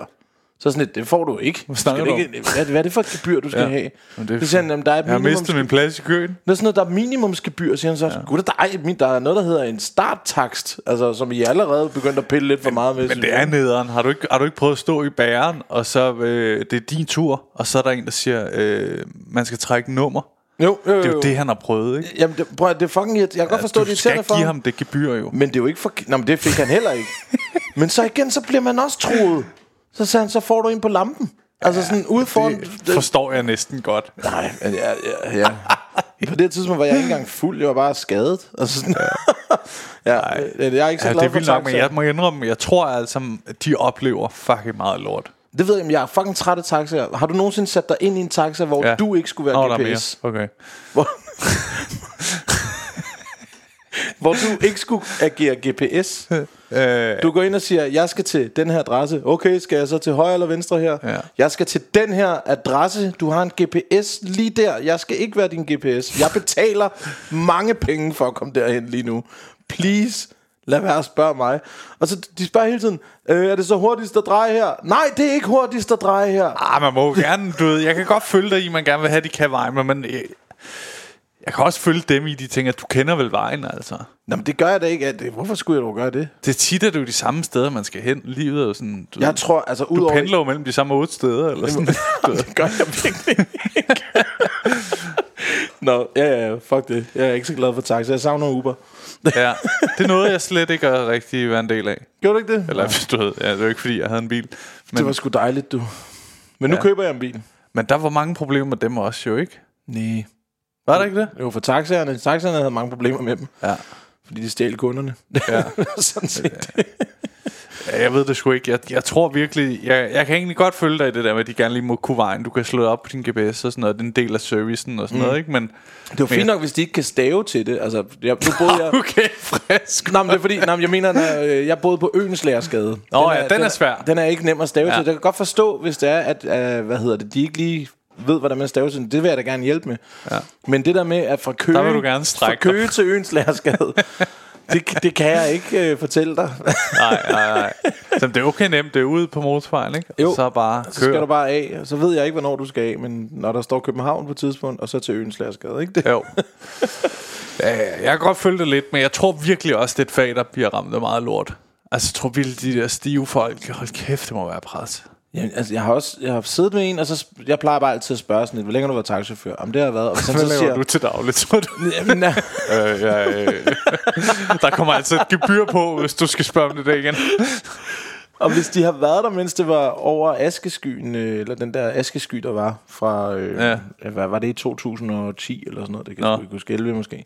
Så sådan et, det får du ikke. Hvad, snakker du ikke hvad, hvad er det for et gebyr, du skal Ja. have? Men det er siger han, jamen, der er et Jeg har mistet min plads i køen. det er sådan noget, der er minimumsgebyr, siger han så. Ja. Gud, der, er, der er noget, der hedder en starttakst, altså, som I allerede begyndt at pille lidt for meget med. Men det er nederen. Har du ikke, har du ikke prøvet at stå i bæren, og så øh, det er din tur, og så er der en, der siger, øh, man skal trække nummer. Jo, jo, jo. Det er jo det, han har prøvet, ikke? Jamen, det, prøv, at- det er fucking Jeg kan godt forstå, det du er skal irriterende for give ham. det gebyr jo. Men det er jo ikke for... Nå, men det fik han heller ikke. men så igen, så bliver man også troet. Så sagde han, så får du en på lampen. Altså sådan ude foran... Det forstår jeg næsten godt. Nej, men ja, ja, ja. På det tidspunkt var jeg ikke engang fuld, jeg var bare skadet. Altså sådan, ja, ja, jeg er ikke så Ja, glad det er for nok, men jeg må indrømme, jeg tror altså, de oplever fucking meget lort. Det ved jeg, men jeg er fucking træt af taxaer. Har du nogensinde sat dig ind i en taxa, hvor Ja. du ikke skulle være Nå, der er GPS? mere. Okay. Hvor, hvor du ikke skulle agere GPS. Øh, Du går ind og siger, jeg skal til den her adresse. Okay, skal jeg så til højre eller venstre her? Ja. Jeg skal til den her adresse. Du har en GPS lige der. Jeg skal ikke være din GPS. Jeg betaler mange penge for at komme derhen lige nu. Please, lad være at spørge mig. Og så de spørger hele tiden, øh, er det så hurtigst at dreje her? Nej, det er ikke hurtigst at dreje her. ah, man må jo gerne, du ved, jeg kan godt følge dig i, man gerne vil have, de kan vejen, men man, øh, jeg kan også følge dem i, de tænker, du kender vel vejen, altså. Nå, men det gør jeg da ikke. Det- Hvorfor skulle jeg dog gøre det? Det er tit, at det er jo de samme steder, man skal hen. Livet er jo sådan, du, Jeg tror, altså du udover... pendler jo mellem de samme otte steder, eller sådan. Det gør jeg virkelig ikke. Nå, ja, ja, fuck det. Jeg er ikke så glad for taxa. Jeg savner Uber. ja, det er noget, jeg slet ikke er rigtig være en del af. Gjorde du ikke det? Eller hvis du ved, ja, det jo ikke fordi, jeg havde en bil. Men, Det var sgu dejligt, du. Men nu Ja. ja. køber jeg en bil. men der var mange problemer med dem også jo, ikke? Nej. Var der ikke det? Jo, for taxaerne. Taxaerne havde mange problemer med dem. Ja. Fordi de stjal kunderne. Ja. Sådan set. Ja, jeg ved det sgu ikke. Jeg, jeg tror virkelig... Jeg, jeg kan egentlig godt følge dig i det der med, at de gerne lige må kunne vejen. Du kan slå op på din GPS og sådan noget. Det er en del af servicen og sådan mm. noget, ikke? Men... Det var fint nok, hvis de ikke kan stave til det. Altså, jeg, nu boede jeg... Okay, frisk. Nå, men det er fordi, nej, jeg mener, når, øh, jeg boede på Øens Lærersgade. Nå ja, den er svær. Den er ikke nem at stave Ja. til. Jeg kan godt forstå, hvis det er, at, øh, hvad hedder det, de ikke lige ved, hvordan man staver til den. Det vil jeg da gerne hjælpe med. Ja. Men det der med, at fra Køge, fra Køge til Øens Lærersgade, det, det kan jeg ikke øh, fortælle dig. Nej, nej, nej. Så det er okay nemt. Det er ude på motorvejen, ikke? Jo. Og så bare Så skal kør. du bare af. Så ved jeg ikke, hvornår du skal af, men når der står København på et tidspunkt, og så til Øens Lærersgade, ikke det? Jo. Ja, ja, jeg kan godt følge det lidt, men jeg tror virkelig også, det er et fag, der bliver ramt af meget lort. Altså, jeg tror virkelig, de der stive folk, hold kæft, det må være pres. Jamen, altså, jeg har også jeg har siddet med en, og så jeg plejer bare altid at spørge sådan lidt, hvor længe har du været taxachauffør? Om det har jeg været. Og hvis han så siger, du til dagligt, tror du? Jamen, øh, ja, øh. Der kommer altså et gebyr på, hvis du skal spørge om det der igen. og hvis de har været der, mens det var over askeskyen, øh, eller den der askesky, der var fra, øh, Ja. hvad var det i 2010 eller sådan noget, det kan Nå. jeg ikke huske, 11 måske.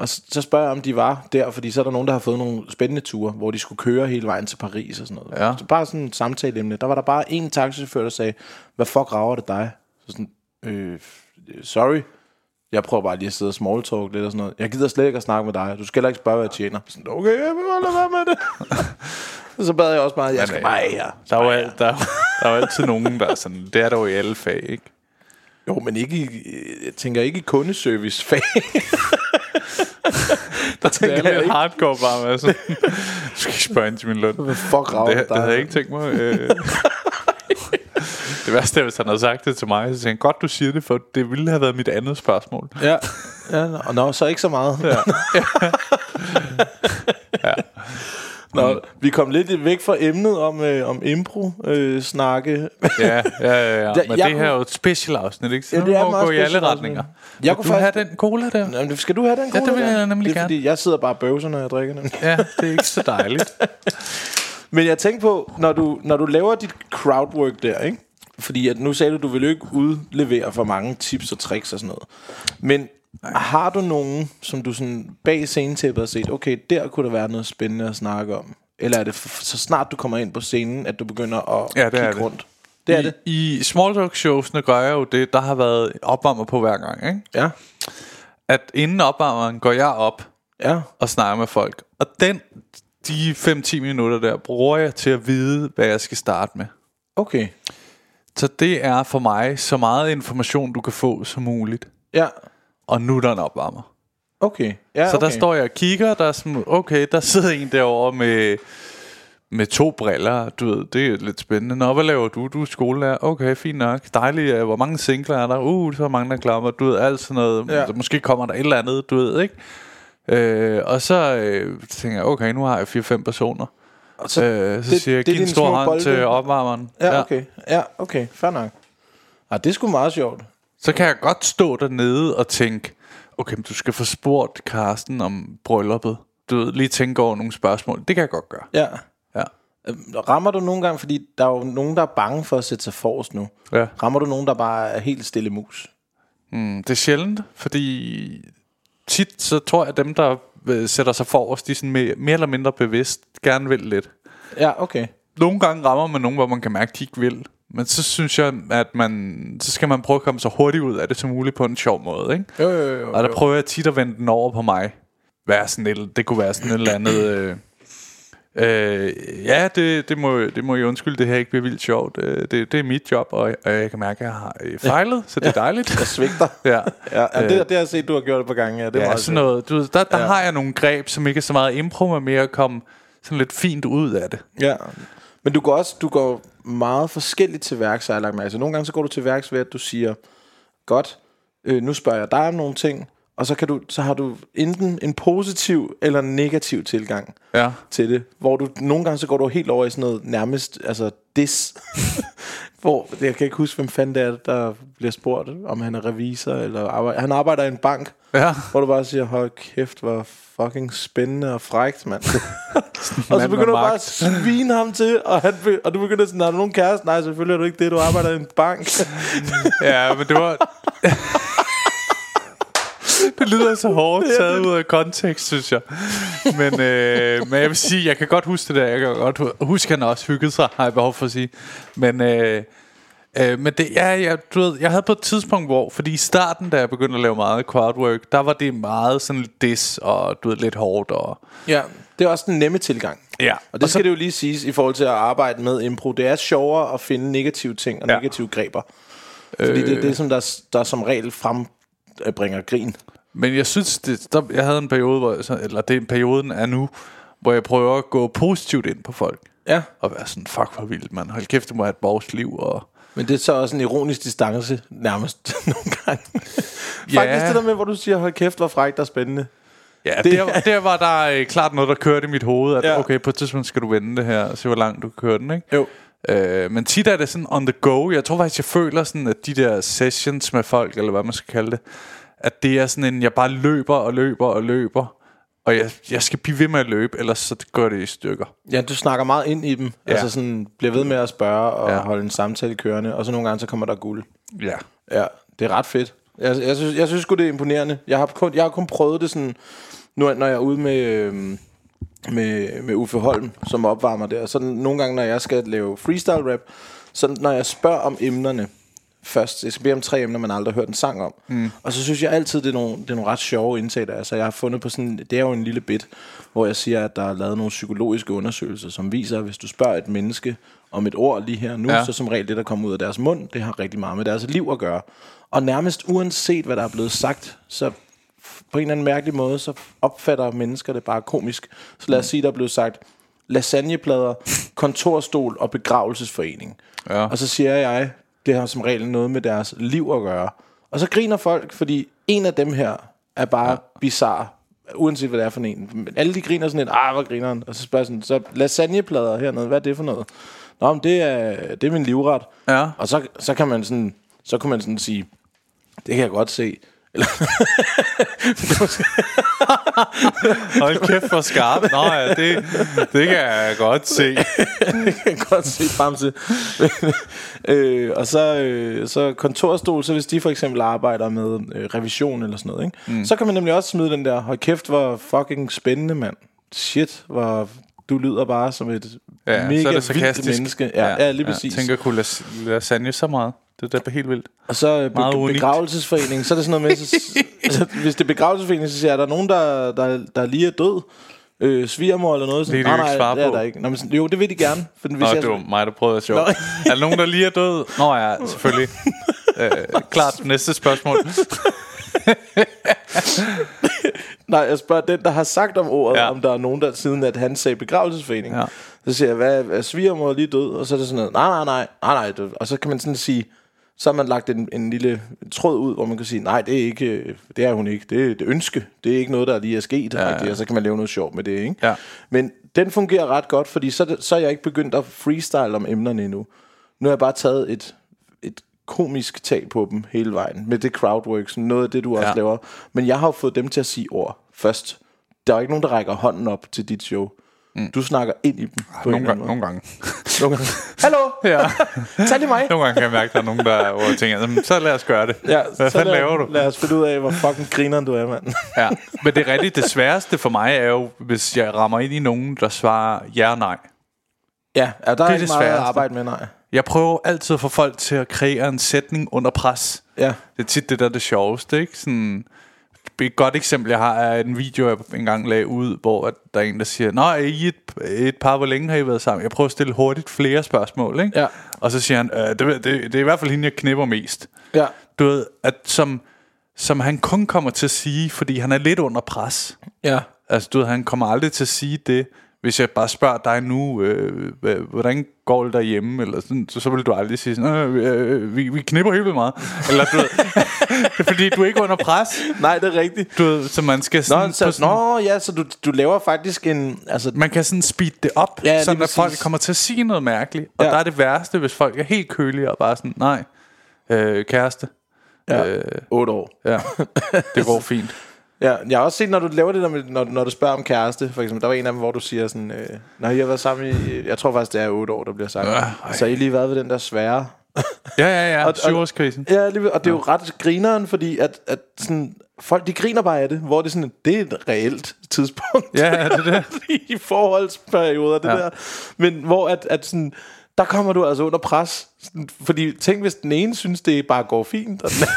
Og så, spørger jeg, om de var der, fordi så er der nogen, der har fået nogle spændende ture, hvor de skulle køre hele vejen til Paris og sådan noget. Ja. Så bare sådan et samtaleemne. Der var der bare en taxichauffør, der sagde, hvad fuck rager det dig? Så sådan, øh, sorry. Jeg prøver bare lige at sidde og small talk lidt og sådan noget. Jeg gider slet ikke at snakke med dig. Du skal heller ikke spørge, hvad jeg tjener. Sådan, okay, jeg vil lade være med det. så bad jeg også bare, jeg skal øh, bare her. Der er, der, er, der er altid nogen, der er sådan... Det er der jo i alle fag, ikke? Jo, men ikke i, jeg tænker ikke i kundeservice-fag. Det der er tænker jeg lidt ikke. hardcore bare med sådan... Du skal ikke spørge ind til min løn. Fuck rager Det, det havde jeg ikke tænkt mig. Øh. det værste er, hvis han havde sagt det til mig, så tænkte jeg, godt du siger det, for det ville have været mit andet spørgsmål. Ja, ja og nå, så ikke så meget. Ja. Nå, vi kom lidt væk fra emnet om, øh, om impro-snakke. Ja, ja, ja. ja. Ja, Men jeg det her er jo et special afsnit, ikke? Så Ja, ja, det er meget gå i alle retninger. Jeg kunne du faktisk- have den cola der? Jamen, skal du have den Ja, cola det vil jeg nemlig det er, gerne. fordi jeg sidder bare og bøvser, når jeg drikker den. Ja, det er ikke så dejligt. Men jeg tænker på, når du, når du laver dit crowdwork der, ikke? Fordi at nu sagde du, du vil jo ikke udlevere for mange tips og tricks og sådan noget. Men Nej. har du nogen, som du sådan bag scenetæppet har set, okay, der kunne der være noget spændende at snakke om? Eller er det så snart du kommer ind på scenen, at du begynder at Ja, det er kigge det. rundt? Det er I, det? I small talk showsene gør jeg jo det, der har været opvarmer på hver gang, ikke? Ja. At inden opvarmeren går jeg op Ja. og snakker med folk. Og den, de 5-10 minutter der, bruger jeg til at vide, hvad jeg skal starte med. Okay. Så det er for mig så meget information, du kan få som muligt. Ja. Og nu er der en opvarmer. Okay. Ja, Så okay. der står jeg og kigger, der er sådan, okay, der sidder en derovre med, med to briller, du ved, det er lidt spændende. Nå, hvad laver du? Du er skolelærer. Okay, fint nok. Dejligt. Hvor mange singler er der? Uh, så er mange, der klammer. Du ved, alt sådan noget. Ja. Ja. Måske kommer der et eller andet, du ved, ikke? Øh, og så øh, tænker jeg, okay, nu har jeg 4-5 personer. Og Så, øh, så det- siger jeg, giv en stor hånd bolde. til opvarmeren. Ja, okay. Ja, okay. Fair nok. Ah, det er sgu meget sjovt. Så kan jeg godt stå dernede og tænke, okay, men du skal få spurgt Karsten om brylluppet. Du ved, lige tænke over nogle spørgsmål. Det kan jeg godt gøre. Ja. Ja. Øhm, Rammer du nogle gange, fordi der er jo nogen, der er bange for at sætte sig forrest nu. Ja. Rammer du nogen, der bare er helt stille mus? Mm, det er sjældent, fordi tit så tror jeg, at dem, der øh, sætter sig forrest, de er sådan mere, mere eller mindre bevidst gerne vil lidt. Ja, okay. Nogle gange rammer man nogen, hvor man kan mærke, at de ikke vil. Men så synes jeg, at man, så skal man prøve at komme så hurtigt ud af det som muligt på en sjov måde. Ikke? Jo, jo, jo. Og der prøver jeg tit at vende den over på mig. Være sådan et, det kunne være sådan et eller andet... Øh, øh, ja, det, det, må, det må I undskylde, det her ikke bliver vildt sjovt. Øh, det, det er mit job, og, og jeg kan mærke, at jeg har øh, fejlet, så det er dejligt. Jeg svigter. Ja. Ja, ja det, det har jeg set, du har gjort et par gange. Ja, det er Ja, meget sådan noget. Du der, der Ja. ja. har jeg nogle greb, som ikke er så meget impro, men mere at komme sådan lidt fint ud af det. Ja. Men du går også du går meget forskelligt til værks, har jeg lagt mærke til. Nogle gange så går du til værks ved, at du siger, godt, øh, nu spørger jeg dig om nogle ting, og så, kan du, så har du enten en positiv eller negativ tilgang Ja. til det. Hvor du nogle gange så går du helt over i sådan noget nærmest, altså dis. Hvor, jeg kan ikke huske, hvem fanden det er, der bliver spurgt, om han er revisor, eller arbejder, han arbejder i en bank. Ja. Hvor du bare siger, hold kæft, hvor fucking spændende og frækt, mand. og så begynder du bare at svine ham til, og, han, be- og du begynder sådan, har du nogen kæreste? Nej, selvfølgelig er du ikke det, du arbejder i en bank. ja, men det var... det lyder så hårdt taget ud af kontekst, synes jeg. Men, øh, men jeg vil sige, jeg kan godt huske det der. Jeg kan godt hu- huske, at han også hyggede sig, har jeg behov for at sige. Men, øh, øh, men det, ja, jeg, du ved, jeg havde på et tidspunkt, hvor... Fordi i starten, da jeg begyndte at lave meget crowdwork, der var det meget sådan dis og du ved, lidt hårdt. Og, ja, det er også den nemme tilgang. ja. Og det skal det jo lige siges i forhold til at arbejde med impro. Det er sjovere at finde negative ting og Ja. negative greber. Fordi det er det, som der, der som regel frembringer grin. Men jeg synes, det, der, jeg havde en periode, hvor, jeg så- eller det er perioden er nu, hvor jeg prøver at gå positivt ind på folk. Ja. Og være sådan, fuck hvor vildt, man. Hold kæft, det må have et borgsliv. Og... Men det er så også en ironisk distance, nærmest nogle gange. Ja. Faktisk det der med, hvor du siger, hold kæft, hvor frækt og spændende. Ja, Det- der, der var der øh, klart noget, der kørte i mit hoved, at ja. okay, på et tidspunkt skal du vende det her, og se hvor langt du kan køre den, ikke? Jo. Øh, men tit er det sådan on the go. Jeg tror faktisk, jeg føler sådan, at de der sessions med folk, eller hvad man skal kalde det, at det er sådan en, jeg bare løber og løber og løber, og jeg, jeg skal blive ved med at løbe, ellers så går det i stykker. Ja, du snakker meget ind i dem. Ja. Altså sådan, bliver ved med at spørge og ja. Holde en samtale kørende. Og så nogle gange, så kommer der guld. Ja. Ja, det er ret fedt. Jeg, jeg, synes, jeg synes sgu, det er imponerende. Jeg har kun, jeg har kun prøvet det sådan, nu, når jeg er ude med, øhm, med, med Uffe Holm, som opvarmer der. Så nogle gange, når jeg skal lave freestyle rap, så når jeg spørger om emnerne, først. Jeg skal bede om tre emner, man aldrig har hørt en sang om. Mm. Og så synes jeg altid, det er nogle, det er nogle ret sjove indtag, der er. Så jeg har fundet på sådan, det er jo en lille bit, hvor jeg siger, at der er lavet nogle psykologiske undersøgelser, som viser, at hvis du spørger et menneske om et ord lige her nu, Ja. så som regel det, der kommer ud af deres mund, det har rigtig meget med deres liv at gøre. Og nærmest uanset, hvad der er blevet sagt, så på en eller anden mærkelig måde, så opfatter mennesker det bare komisk. Så lad os sige, der er blevet sagt lasagneplader, kontorstol og begravelsesforening. Ja. Og så siger jeg, det har som regel noget med deres liv at gøre. Og så griner folk, fordi en af dem her er bare ja. bizarre, uanset hvad det er for en. Men Alle de griner sådan lidt, ah, hvor griner han? Og så spørger sådan, så lasagneplader hernede, hvad er det for noget? Nå, men det er, det er min livret. Ja. Og så, så kan man sådan, så kan man sådan sige, det kan jeg godt se. Hold kæft for skarpt. Nå ja, det, det kan jeg godt se. det kan jeg godt se til. øh, og så, øh, så kontorstol, så hvis de for eksempel arbejder med øh, revision eller sådan noget, ikke? Mm. så kan man nemlig også smide den der, hold kæft, hvor fucking spændende, mand. Shit, hvor du lyder bare som et Ja, ja, mega så er det vildt menneske. Ja, ja, ja lige præcis. Jeg tænker, kunne las- lasagne så meget? Det er da helt vildt. Og så øh, Meget be- unikt. begravelsesforening, så er det sådan noget med, så, altså, hvis det er begravelsesforening, så siger jeg, er der nogen, der, der, der lige er død? Øh, svigermor eller noget? Det kan de nej, nej, det er der ikke. Nå, men, sådan- jo, det vil de gerne. For hvis Nå, jeg, det var mig, der prøvede at sjove. Nå. er der nogen, der lige er død? Nå ja, selvfølgelig. øh, klart, næste spørgsmål. Nej, jeg spørger den, der har sagt om ordet, Ja. om der er nogen, der siden at han sagde begravelsesforening. Ja. Så siger jeg, hvad er svigermor lige død? Og så er det sådan noget, nej, nej, nej, nej, nej. det- Og så kan man sådan sige, så har man lagt en, en lille tråd ud, hvor man kan sige, nej, det er ikke, det er hun ikke. Det er det ønske. Det er ikke noget, der lige er sket. Ja, Ja. Og så kan man lave noget sjovt med det, ikke? Ja. Men den fungerer ret godt, fordi så, så er jeg ikke begyndt at freestyle om emnerne endnu. Nu har jeg bare taget et, et komisk tag på dem hele vejen, med det crowdwork, sådan noget af det, du også Ja. laver. Men jeg har fået dem til at sige ord først. Der er ikke nogen, der rækker hånden op til dit show. Mm. Du snakker ind i dem. På Nogle gange. Nogle gange. Nogle gange. Hallo! Ja. Tag lige mig! Nogle gange kan jeg mærke, at der er nogen, der jeg tænker, "Jamen, så lad os gøre det. Ja, Hvad så fanden lad, laver du? Lad os finde ud af, hvor fucking grineren du er, mand. Ja. Men det er rigtigt, det sværeste for mig er jo, hvis jeg rammer ind i nogen, der svarer ja og nej. ja, ja, der er, er ikke det meget at sværeste. arbejde med, nej. Jeg prøver altid at få folk til at kreere en sætning under pres. Ja, Det er tit det, der er det sjoveste, ikke? Sådan, et godt eksempel, jeg har, er en video, jeg engang lagde ud, hvor der er en, der siger, Nå, er I et, et par, hvor længe har I været sammen? Jeg prøver at stille hurtigt flere spørgsmål, ikke? Ja. Og så siger han, øh, det, det, det, er i hvert fald hende, jeg knipper mest. ja, Du ved, at som, som han kun kommer til at sige, fordi han er lidt under pres. ja. Altså, du ved, han kommer aldrig til at sige det, hvis jeg bare spørger dig nu, øh, hvordan går det derhjemme, eller sådan, så, så vil du aldrig sige sådan, øh, øh, vi, vi knipper helt vildt meget. Eller du ved, fordi du er ikke under pres. Nej, det er rigtigt. Du ved, så man skal sådan, Nå, så, sådan nå ja, så du, du laver faktisk en... Altså, man kan sådan speed det op, Ja, sådan at folk kommer til at sige noget mærkeligt. Og Ja. der er det værste, hvis folk er helt kølige og bare sådan, nej, øh, kæreste. ja, Øh, 8 år. ja, det går fint. Ja, jeg har også set, når du laver det der med, når, når du spørger om kæreste, for eksempel. Der var en af dem, hvor du siger sådan, øh, når I har været sammen i, jeg tror faktisk, det er 8 år, der bliver sagt. Øh, så har I lige været ved den der svære. Ja, ja, ja, Og- syvårskrisen. Ja, lige, og det er jo ret grineren, fordi at, at sådan, folk, de griner bare af det, hvor det er sådan, det er et reelt tidspunkt. Ja, det er det. I forholdsperioder, det ja. der. Men hvor at, at sådan, der kommer du altså under pres. Sådan, fordi tænk, hvis den ene synes, det bare går fint, og den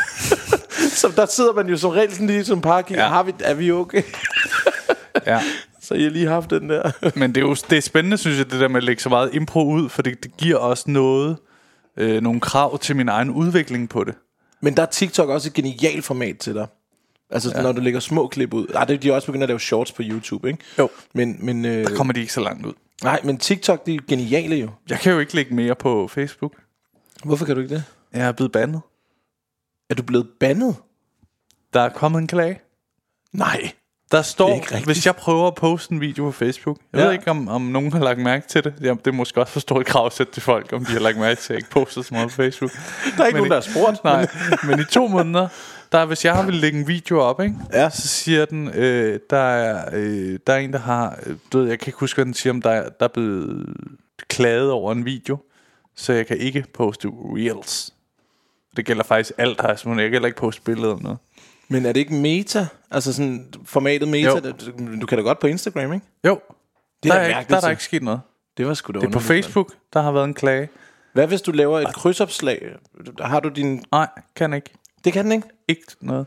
så der sidder man jo som regel sådan lige som par Ja. har vi, er vi okay? Ja. Så har lige haft den der. Men det er jo det er spændende, synes jeg, det der med at lægge så meget impro ud, for det, det giver også noget, øh, nogle krav til min egen udvikling på det. Men der er TikTok også et genialt format til dig. Altså, ja. når du lægger små klip ud. Ej, det, de er også begyndt at lave shorts på YouTube, ikke? Jo. Men, men, øh, Der kommer de ikke så langt ud. nej, men TikTok, de er geniale jo. Jeg kan jo ikke lægge mere på Facebook. Hvorfor kan du ikke det? Jeg er blevet bandet. Er du blevet bandet? Der er kommet en klage. Nej. Der er står, hvis jeg prøver at poste en video på Facebook, jeg ja. Ved ikke, om, om nogen har lagt mærke til det. Jamen, det er måske også for stort krav at sætte til folk, om de har lagt mærke til, at jeg ikke poster så meget på Facebook. Der er ikke Men nogen, der har spurgt. Nej, men i to måneder, der, hvis jeg vil lægge en video op, ikke, Ja. så siger den, øh, der, er, øh, der er en, der har, øh, du ved, jeg kan ikke huske, hvad den siger, om der, er- der er blevet klaget over en video, så jeg kan ikke poste reels. Det gælder faktisk alt her, så jeg kan heller ikke poste billeder eller noget. Men er det ikke meta? Altså sådan formatet meta? Jo. Det, du kan da godt på Instagram, ikke? Jo, Det er der, da er, ikke, der er der ikke sket noget. Det var sgu da Det er på. Facebook, der har været en klage. Hvad hvis du laver et krydsopslag? Har du din... Nej, kan ikke. Det kan den ikke? Ikke noget.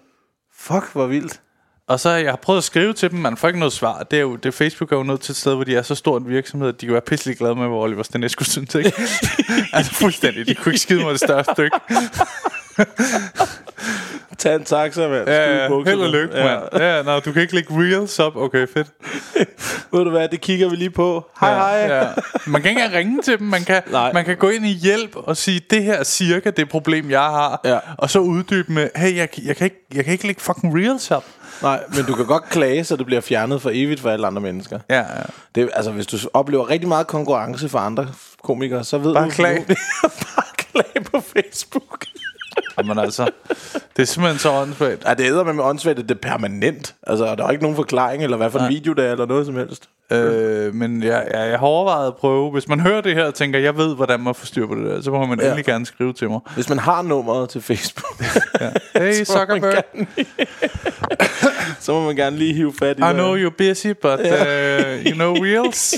Fuck, hvor vildt. Og så jeg har prøvet at skrive til dem, man får ikke noget svar. Det er jo, det Facebook er jo nødt til et sted, hvor de er så stor en virksomhed, at de kan være pisselig glade med, hvor Oliver Stanescu synes, ikke? altså fuldstændig. De kunne ikke skide mig det største stykke. Tag en taxa, mand. Ja, ja. Held og lykke, mand. Ja, nå, du kan ikke lægge reels op. Okay, fedt. Ved du hvad, det kigger vi lige på. Hej, hej. Ja, ja. Man kan ikke engang ringe til dem. Man kan, Nej. man kan gå ind i hjælp og sige, det her er cirka det problem, jeg har. Ja. Og så uddybe med, hey, jeg, jeg, kan ikke, jeg kan ikke lægge fucking reels op. Nej, men du kan godt klage, så det bliver fjernet for evigt for alle andre mennesker. Ja, ja. Det, altså, hvis du oplever rigtig meget konkurrence fra andre komikere, så ved Bare du... klag. Bare klag på Facebook. Jamen altså, det er simpelthen så åndssvagt. Ja, det æder med med åndssvagt, at det er permanent. Altså, der er ikke nogen forklaring, eller hvad for en video det er, eller noget som helst. Øh, men jeg, jeg, jeg har overvejet at prøve. Hvis man hører det her og tænker, jeg ved, hvordan man får styr på det der, så må man ja. endelig gerne skrive til mig. Hvis man har nummeret til Facebook, Hey, så, må man Zuckerberg, gerne, så må man gerne lige hive fat i I know you're busy, but uh, you know reels.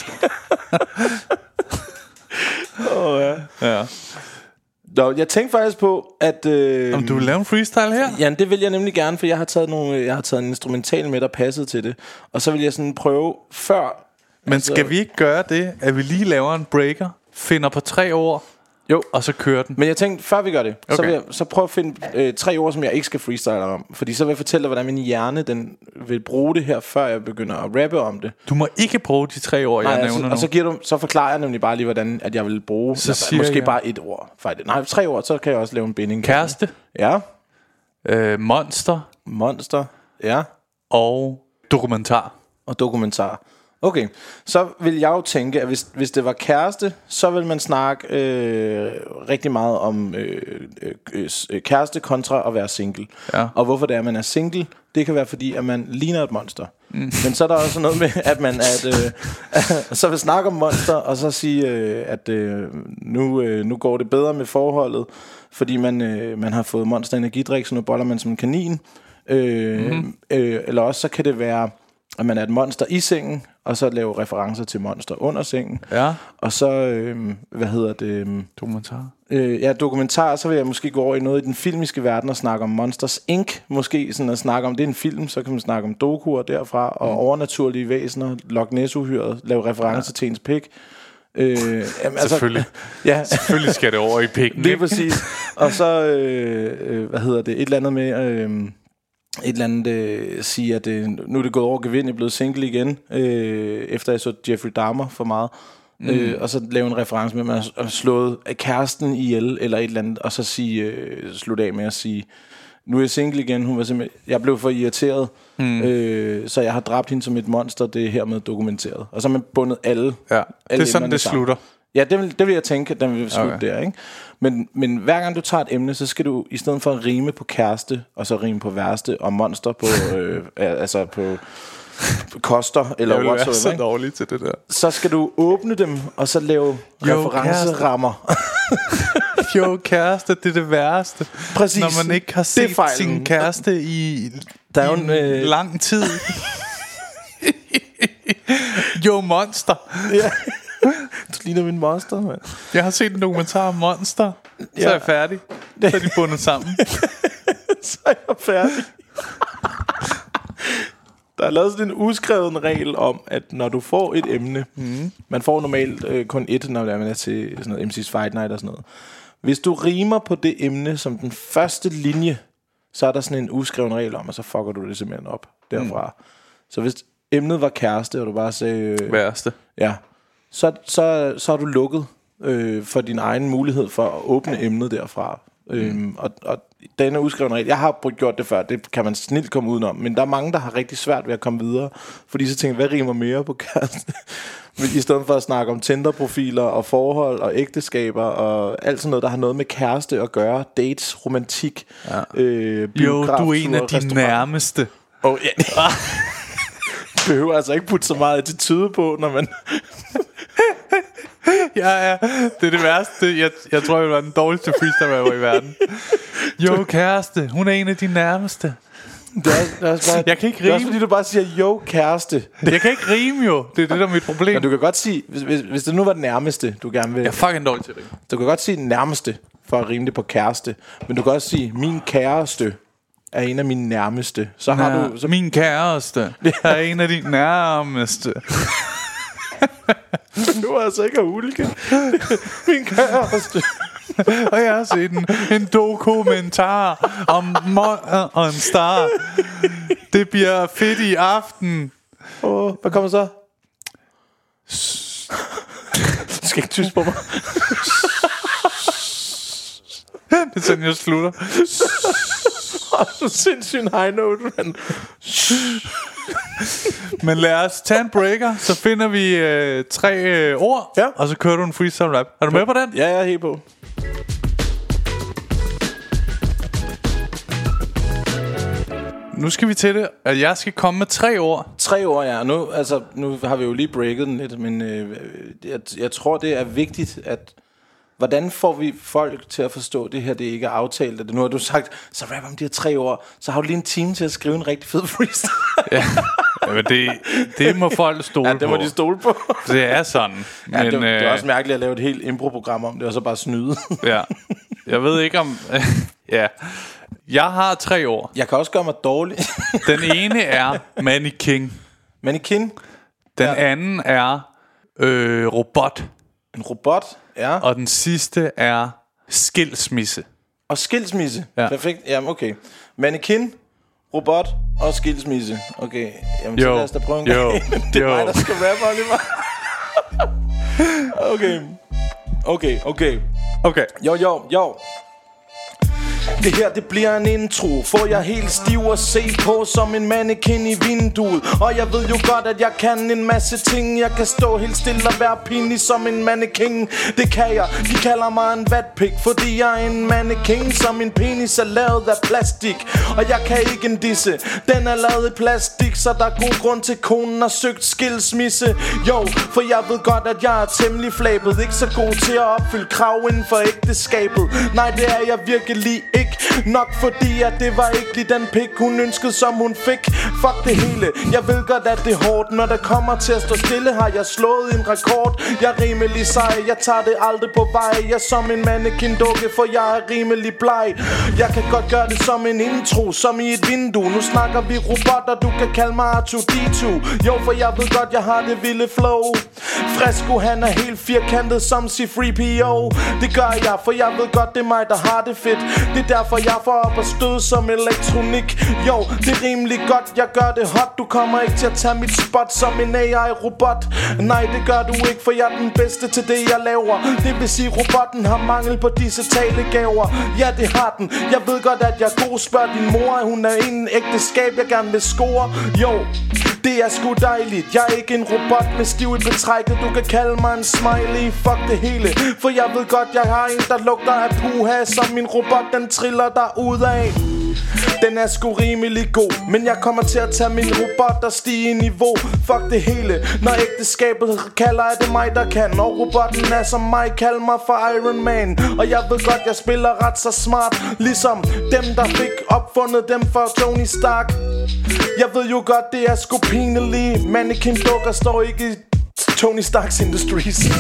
Oh, ja. ja. Nå, jeg tænkte faktisk på, at... Øh, Om du vil lave en freestyle her? Ja, det vil jeg nemlig gerne, for jeg har taget nogle, jeg har taget en instrumental med, der passede til det. Og så vil jeg sådan prøve før... Men altså, skal vi ikke gøre det, at vi lige laver en breaker, finder på tre ord, Jo. og så kører den? Men jeg tænkte, før vi gør det, okay. så vil jeg så prøve at finde øh, tre ord, som jeg ikke skal freestyle om. Fordi så vil jeg fortælle dig, hvordan min hjerne den vil bruge det her, før jeg begynder at rappe om det. Du må ikke bruge de tre ord, jeg Nej, nævner altså, nu. og så, giver du, så forklarer jeg nemlig bare lige, hvordan at jeg vil bruge Så så siger måske jeg- bare et ord. Faktisk. Nej, tre ord, så kan jeg også lave en binding. Kæreste, Ja. øh, monster Monster. Ja. og dokumentar. og dokumentar. Okay, så vil jeg jo tænke, at hvis, hvis det var kæreste, så vil man snakke øh, rigtig meget om øh, øh, øh, kæreste kontra at være single. Ja. Og hvorfor det er, at man er single, det kan være fordi, at man ligner et monster. Mm. Men så er der også noget med, at man et, øh, så vil snakke om monster, og så sige, øh, at øh, nu, øh, nu går det bedre med forholdet, fordi man, øh, man har fået monster energidrik, så nu boller man som en kanin. Øh, mm. øh, eller også så kan det være, at man er et monster i sengen, og så lave referencer til monster under sengen. Ja. Og så, øh, hvad hedder det... Øh, Dokumentar. øh, ja, dokumentar, så vil jeg måske gå over i noget i den filmiske verden og snakke om Monsters Inc. Måske sådan at snakke om, det er en film, så kan man snakke om dokuer derfra, og Mm. overnaturlige væsener, Loch Ness-uhyret, lave referencer ja. til ens pik. Øh, jamen, altså, Selvfølgelig. Ja, Selvfølgelig skal det over i pikken. lige præcis. Og så, øh, øh, hvad hedder det, et eller andet med... Øh, et eller andet øh, sige, at øh, nu er det gået over gevind, jeg er blevet single igen, øh, efter jeg så Jeffrey Dahmer for meget. Mm. Øh, og så lave en reference med, at man har slået kæresten ihjel, eller et eller andet, og så sige, øh, slutte af med at sige, nu er jeg single igen, hun var simpelthen, jeg blev for irriteret, mm. øh, så jeg har dræbt hende som et monster, det er hermed dokumenteret. Og så har man bundet alle. Ja, det alle er sådan, det sammen. slutter. Ja, det vil, det vil jeg tænke, at den vil slutte okay. der, ikke? Men, men hver gang du tager et emne, så skal du, i stedet for at rime på kæreste, og så rime på værste, og monster på, øh, altså på, på koster, eller Jeg vil være så ikke? dårlig til det der. så skal du åbne dem, og så lave Jo, referencerammer. Jo, kæreste, det er det værste. Præcis. Når man ikke har set sin kæreste i, Der er i en øh, lang tid. jo, Monster. ja. Du ligner min monster, mand. Jeg har set en dokumentar om Monster. Så Ja. er jeg færdig. Så er de bundet sammen. så er jeg færdig. Der er lavet sådan en uskreven regel om, at når du får et emne, mm. man får normalt øh, kun et, når man er til sådan noget MC's Fight Night og sådan noget. Hvis du rimer på det emne som den første linje, så er der sådan en uskreven regel om, og så fucker du det simpelthen op derfra. Mm. Så hvis emnet var kæreste, og du bare sagde... Øh, Værste. Ja. Så, så, så er du lukket øh, for din egen mulighed for at åbne emnet derfra. Mm. Øhm, og, og denne udskrevne regel, jeg har gjort det før, det kan man snilt komme udenom, men der er mange, der har rigtig svært ved at komme videre, fordi så tænker hvad rimer mere på kæreste? I stedet for at snakke om Tinder-profiler og forhold og ægteskaber og alt sådan noget, der har noget med kæreste at gøre, dates, romantik, ja. øh, Jo, du er en af de nærmeste. Oh, ja. behøver altså ikke putte så meget attitude på, når man... Ja, ja. Det er det værste. Jeg, jeg tror, jeg var den dårligste freestyle rapper i verden. Jo, kæreste. Hun er en af de nærmeste. Det er, det er også bare, Jeg kan ikke Det er også rime. fordi, du bare siger, jo, kæreste. Jeg kan ikke rime jo. Det er det, der er mit problem. Men du kan godt sige, hvis, hvis, hvis det nu var den nærmeste, du gerne vil... Jeg er fucking dårlig til det. Du kan godt sige den nærmeste, for at rime det på kæreste. Men du kan også sige, min kæreste er en af mine nærmeste. Så har Ja, du... Så, Min kæreste er en af de nærmeste. nu er altså ikke at hulke. min kæreste. Og jeg har set en, en dokumentar om Mo- og en star. Det bliver fedt i aften. Oh, hvad kommer så? Du skal ikke tyst på mig. Det er sådan, jeg slutter. Er sindssygt high note, men... Men lad os tage en breaker, så finder vi øh, tre øh, ord, Ja. og så kører du en freestyle rap. Er du med på den? Ja, jeg er helt på. Nu skal vi til det, at jeg skal komme med tre ord. Tre år, ja. Nu, altså, nu har vi jo lige breaket den lidt, men øh, jeg, jeg tror, det er vigtigt, at... Hvordan får vi folk til at forstå, det her det ikke er aftalt? At nu har du sagt, så rap om de her tre år, så har du lige en time til at skrive en rigtig fed freestyle. Jamen, det, det må folk stole ja, det må på. de stole på. Det er sådan. Ja, Men, det, det er øh, også mærkeligt at lave et helt impro-program om det, og så bare snyde. ja. Jeg ved ikke om... ja. Jeg har tre ord. Jeg kan også gøre mig dårlig. Den ene er mannequin. Mannequin, Den Ja. anden er øh, robot. en robot, ja. Og den sidste er skilsmisse. Og skilsmisse. Ja. Ja. Perfekt. Jamen, okay. Mannequin, robot og skilsmisse. Okay. Jamen, så Jo. lad os da prøve en Jo. gang. det er Jo. mig, der skal rappe, Oliver. okay. Okay, okay. Okay. Jo, jo, jo. Det her, det bliver en intro. For jeg helt stiv og se på Som en mannequin i vinduet. Og jeg ved jo godt, at jeg kan en masse ting. Jeg kan stå helt stille og være pinlig som en mannequin. Det kan jeg. De kalder mig en vatpik Fordi jeg er en mannequin Som min penis er lavet af plastik. Og jeg kan ikke en disse. Den er lavet i plastik Så der er god grund til konen har søgt skilsmisse. Jo, for jeg ved godt, at jeg er temmelig flabet. Ikke så god til at opfylde krav inden for ægteskabet. Nej, det er jeg virkelig ikke Nok fordi, at det var ikke lige den pik Hun ønskede, som hun fik. Fuck det hele. Jeg ved godt, at det er hårdt. Når det kommer til at stå stille Har jeg slået en rekord. Jeg er rimelig sej. Jeg tager det aldrig på vej. Jeg er som en mannequin dukke For jeg er rimelig bleg. Jeg kan godt gøre det som en intro Som i et vindue. Nu snakker vi robotter. Du kan kalde mig R2-D2 Jo, for jeg ved godt, jeg har det vilde flow. Fresco, han er helt firkantet som C3PO Det gør jeg, for jeg ved godt, det er mig, der har det fedt. Det er derfor, jeg får op og stød som elektronik. Jo, det er rimelig godt, jeg gør det hot. Du kommer ikke til at tage mit spot som en AI-robot Nej, det gør du ikke, for jeg er den bedste til det, jeg laver. Det vil sige, robotten har mangel på disse talegaver Ja, det har den. Jeg ved godt, at jeg er god, spørg din mor Hun er en ægteskab, jeg gerne vil score. Jo, det er sgu dejligt. Jeg er ikke en robot med stiv i betrækket. Du kan kalde mig en smiley. Fuck det hele. For jeg ved godt jeg har en der lugter af puha Som min robot den triller der ud af den er sgu rimelig god Men jeg kommer til at tage min robot og stige i niveau. Fuck det hele Når ægteskabet kalder er det mig der kan. Og robotten er som mig Kald mig for Iron Man. Og jeg ved godt jeg spiller ret så smart Ligesom dem der fik opfundet dem for Tony Stark. Jeg ved jo godt, det er sgu pinligt. Mannequin dukker står ikke i Tony Starks Industries.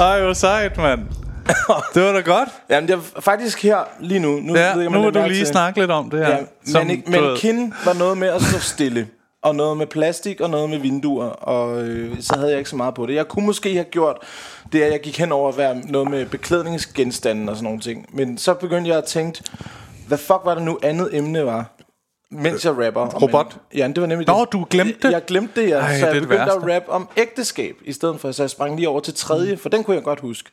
Ej, hvor sejt, mand. Det var da godt. Jamen, det er faktisk her lige nu Nu, Ja, ved jeg, nu lægger du lige til- snakke lidt om det her. Ja, Som, manne- du ved- mannequin var noget med at stå stille Og noget med plastik og noget med vinduer Og øh, så havde jeg ikke så meget på det Jeg kunne måske have gjort det, at jeg gik hen over at være noget med beklædningsgenstande og sådan nogle ting Men så begyndte jeg at tænke Hvad fuck var det nu andet emne var? Mens jeg rapper om Robot? en- Ja, det var nemlig Nå, det. du glemte det? Jeg glemte det, ja. Ej, så det jeg det begyndte at værste. rap om ægteskab I stedet for, så jeg sprang lige over til tredje For den kunne jeg godt huske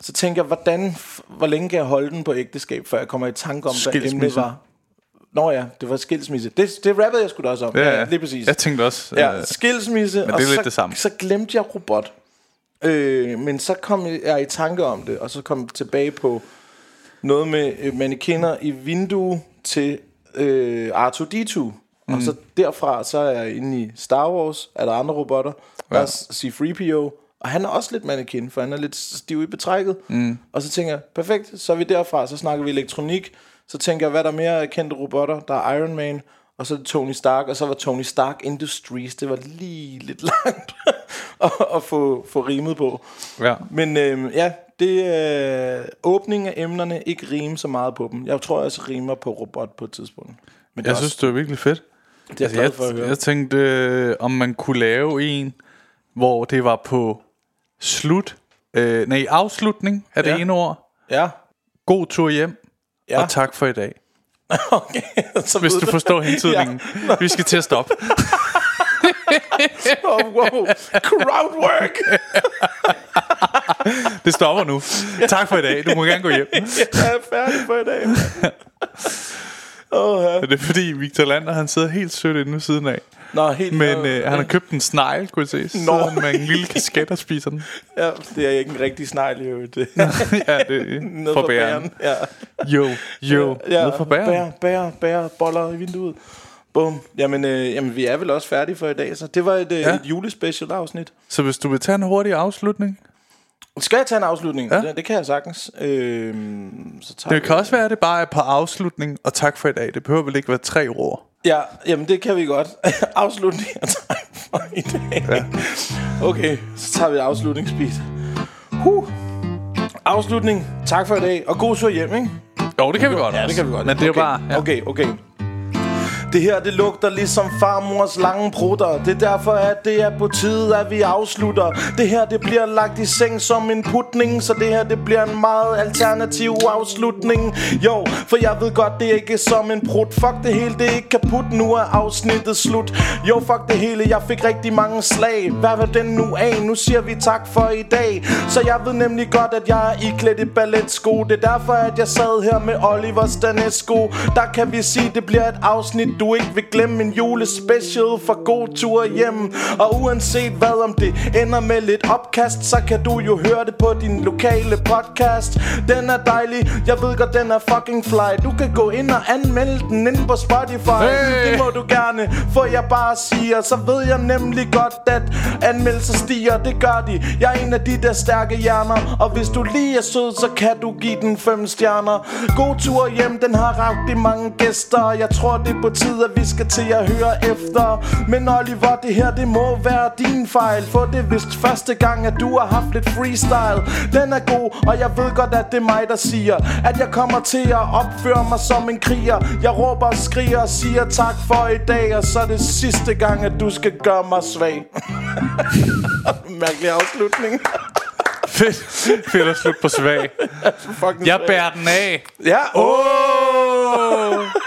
Så tænkte jeg, hvordan, hvor længe kan jeg holde den på ægteskab Før jeg kommer i tanke om, hvad emnet var Nå ja, det var skilsmisse. Det, det rappede jeg sgu da også om. Ja, ja. lige præcis. Jeg tænkte også... Ja, øh, skilsmisse. men og det er lidt så, det samme. Så glemte jeg robot. Øh, men så kom jeg i tanke om det, og så kom jeg tilbage på noget med øh, mannequiner i vindue til øh, R2-D2. Mm. Og så derfra, så er jeg inde i Star Wars, er der andre robotter. Der er C-3PO, og han er også lidt mannequin, for han er lidt stiv i betrækket. Mm. Og så tænker jeg, perfekt, så er vi derfra, så snakker vi elektronik, Så tænker jeg, hvad er der mere kendte robotter? Der er Iron Man, og så er det Tony Stark, og så var Tony Stark Industries. Det var lige lidt langt at, at få, få rimet på. Ja. Men øh, ja, det er øh, åbning af emnerne, ikke rime så meget på dem. Jeg tror, jeg også rimer på robot på et tidspunkt. Men er Jeg også, synes, det var virkelig fedt. det er jeg Altså, glad for at jeg, høre. jeg tænkte, øh, om man kunne lave en, hvor det var på slut, øh, nej, afslutning af det Ja. ene ord. Ja, God tur hjem, ja. og tak for i dag. okay. så Hvis du forstår hentydningen. Ja. Vi skal til at stoppe. Oh, wow. Crowdwork. Det stopper nu. Tak for i dag. Du må gerne gå hjem. jeg er færdig for i dag. Oh, ja. Det er fordi Victor Lander, han sidder helt sødt inde ved siden af. Nå, helt Men øh, han har købt en snegl, kunne jeg se. Nå. sidder med en lille kasket og spiser den. Ja, det er ikke en rigtig snegl, øvrigt. Det. ja, det er fra bæren. Ja. Jo, jo. Ja, Nede for bæren. Bær, bær, bær, boller i vinduet. Bum. Jamen, øh, jamen, vi er vel også færdige for i dag, så det var et, ja. Ja. et julespecial afsnit. Så hvis du vil tage en hurtig afslutning. Skal jeg tage en afslutning? Ja. Det, det kan jeg sagtens. Øhm, så tager Det kan også være, at det bare er på afslutning og tak for i dag. Det behøver vel ikke være tre ord. Ja, jamen det kan vi godt. afslutning og tak for i dag. Ja. Okay, så tager vi afslutningsspis. Huh. Afslutning. Tak for i dag. Og god tur hjem, ikke? Jo, det kan vi godt Ja, også. det kan vi godt. Men det er okay. bare... Ja. Okay, okay. Det her, det lugter ligesom farmors lange prutter. Det er derfor, at det er på tide, at vi afslutter. Det her, det bliver lagt i seng som en putning, så det her, det bliver en meget alternativ afslutning. Jo, for jeg ved godt, det er ikke som en prut. Fuck det hele, det er ikke kaput. Nu er afsnittet slut. Jo, fuck det hele, jeg fik rigtig mange slag. Hvad var den nu af? Nu siger vi tak for i dag. Så jeg ved nemlig godt, at jeg er iklædt i balletsko. Det er derfor, at jeg sad her med Oliver Stanesco. Der kan vi sige, det bliver et afsnit, du ikke vil glemme. En julespecial for god tur hjem. Og uanset hvad om det ender med lidt opkast, så kan du jo høre det på din lokale podcast. Den er dejlig, jeg ved godt, den er fucking fly. Du kan gå ind og anmelde den inde på Spotify. Hey! Det må du gerne, for jeg bare siger Så ved jeg nemlig godt, at anmeldelser stiger Det gør de, jeg er en af de der stærke hjerner Og hvis du lige er sød, så kan du give den fem stjerner God tur hjem, den har rigtig mange gæster Jeg tror det er på tide, at vi skal til at høre efter Men Oliver, det her, det må være din fejl For det er vist første gang, at du har haft lidt freestyle Den er god, og jeg ved godt, at det er mig, der siger At jeg kommer til at opføre mig som en kriger Jeg råber og skriger og siger tak for i dag Og så er det sidste gang, at du skal gøre mig svag Mærkelig afslutning Fedt. Fedt at slutte på svag. Jeg bærer den af. Ja, åh! Oh!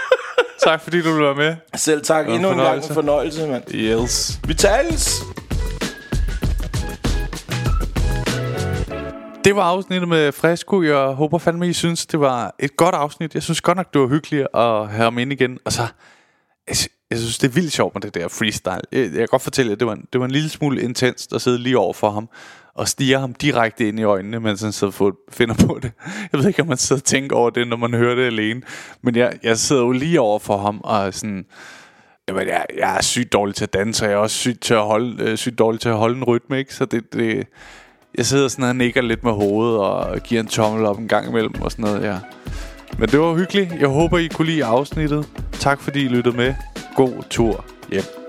tak fordi du være med. Selv tak, en endnu en gang en fornøjelse. mand Yes. Vi tales! Det var afsnittet med Fresco. Jeg håber fandme, I synes, det var et godt afsnit. Jeg synes godt nok, det var hyggeligt at have ham ind igen. Og så, jeg, sy- jeg synes, det er vildt sjovt med det der freestyle. Jeg, jeg kan godt fortælle jer, det var, en, det var en lille smule intenst at sidde lige over for ham og stiger ham direkte ind i øjnene, mens han sidder og finder på det. Jeg ved ikke, om man sidder og tænker over det, når man hører det alene. Men jeg, jeg sidder jo lige over for ham og er sådan... Jamen, jeg, jeg er sygt dårlig til at danse, og jeg er også sygt, til at holde, øh, sygt dårlig til at holde en rytme, ikke? Så det, det, jeg sidder sådan og nikker lidt med hovedet, og giver en tommel op en gang imellem, og sådan noget, ja. Men det var hyggeligt. Jeg håber, I kunne lide afsnittet. Tak fordi I lyttede med. God tur hjem.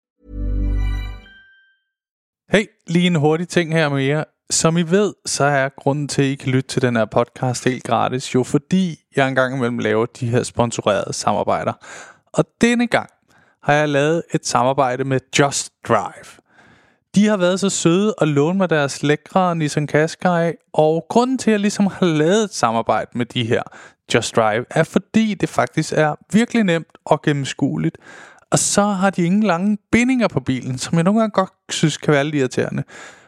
Hey, lige en hurtig ting her med jer. Som I ved, så er grunden til, at I kan lytte til den her podcast helt gratis, jo fordi jeg engang imellem laver de her sponsorerede samarbejder. Og denne gang har jeg lavet et samarbejde med Just Drive. De har været så søde og låne mig deres lækre Nissan Qashqai, og grunden til, at jeg ligesom har lavet et samarbejde med de her Just Drive, er fordi det faktisk er virkelig nemt og gennemskueligt. Og så har de ingen lange bindinger på bilen, som jeg nogle gange godt synes kan være lidt irriterende.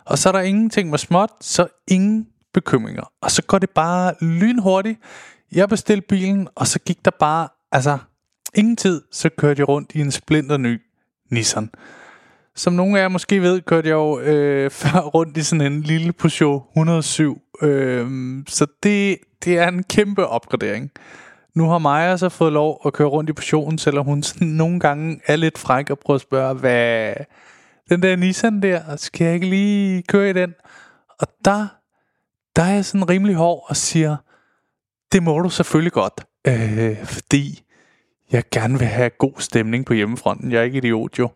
Og så er der ingenting med småt, så ingen bekymringer. Og så går det bare lynhurtigt. Jeg bestilte bilen, og så gik der bare, altså, ingen tid, så kørte jeg rundt i en splinter ny Nissan. Som nogle af jer måske ved, kørte jeg jo øh, før rundt i sådan en lille Peugeot 107. Øh, så det, det er en kæmpe opgradering. Nu har Maja så fået lov at køre rundt i portionen, selvom hun sådan nogle gange er lidt fræk og prøver at spørge, hvad den der Nissan der, skal jeg ikke lige køre i den? Og der, der er jeg sådan rimelig hård og siger, det må du selvfølgelig godt, øh, fordi jeg gerne vil have god stemning på hjemmefronten. Jeg er ikke idiot jo.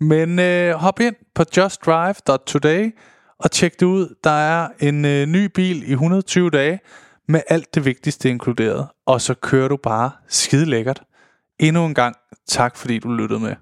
Men øh, hop ind på justdrive.today og tjek det ud. Der er en øh, ny bil i 120 dage med alt det vigtigste inkluderet. Og så kører du bare skide lækkert. Endnu en gang tak fordi du lyttede med.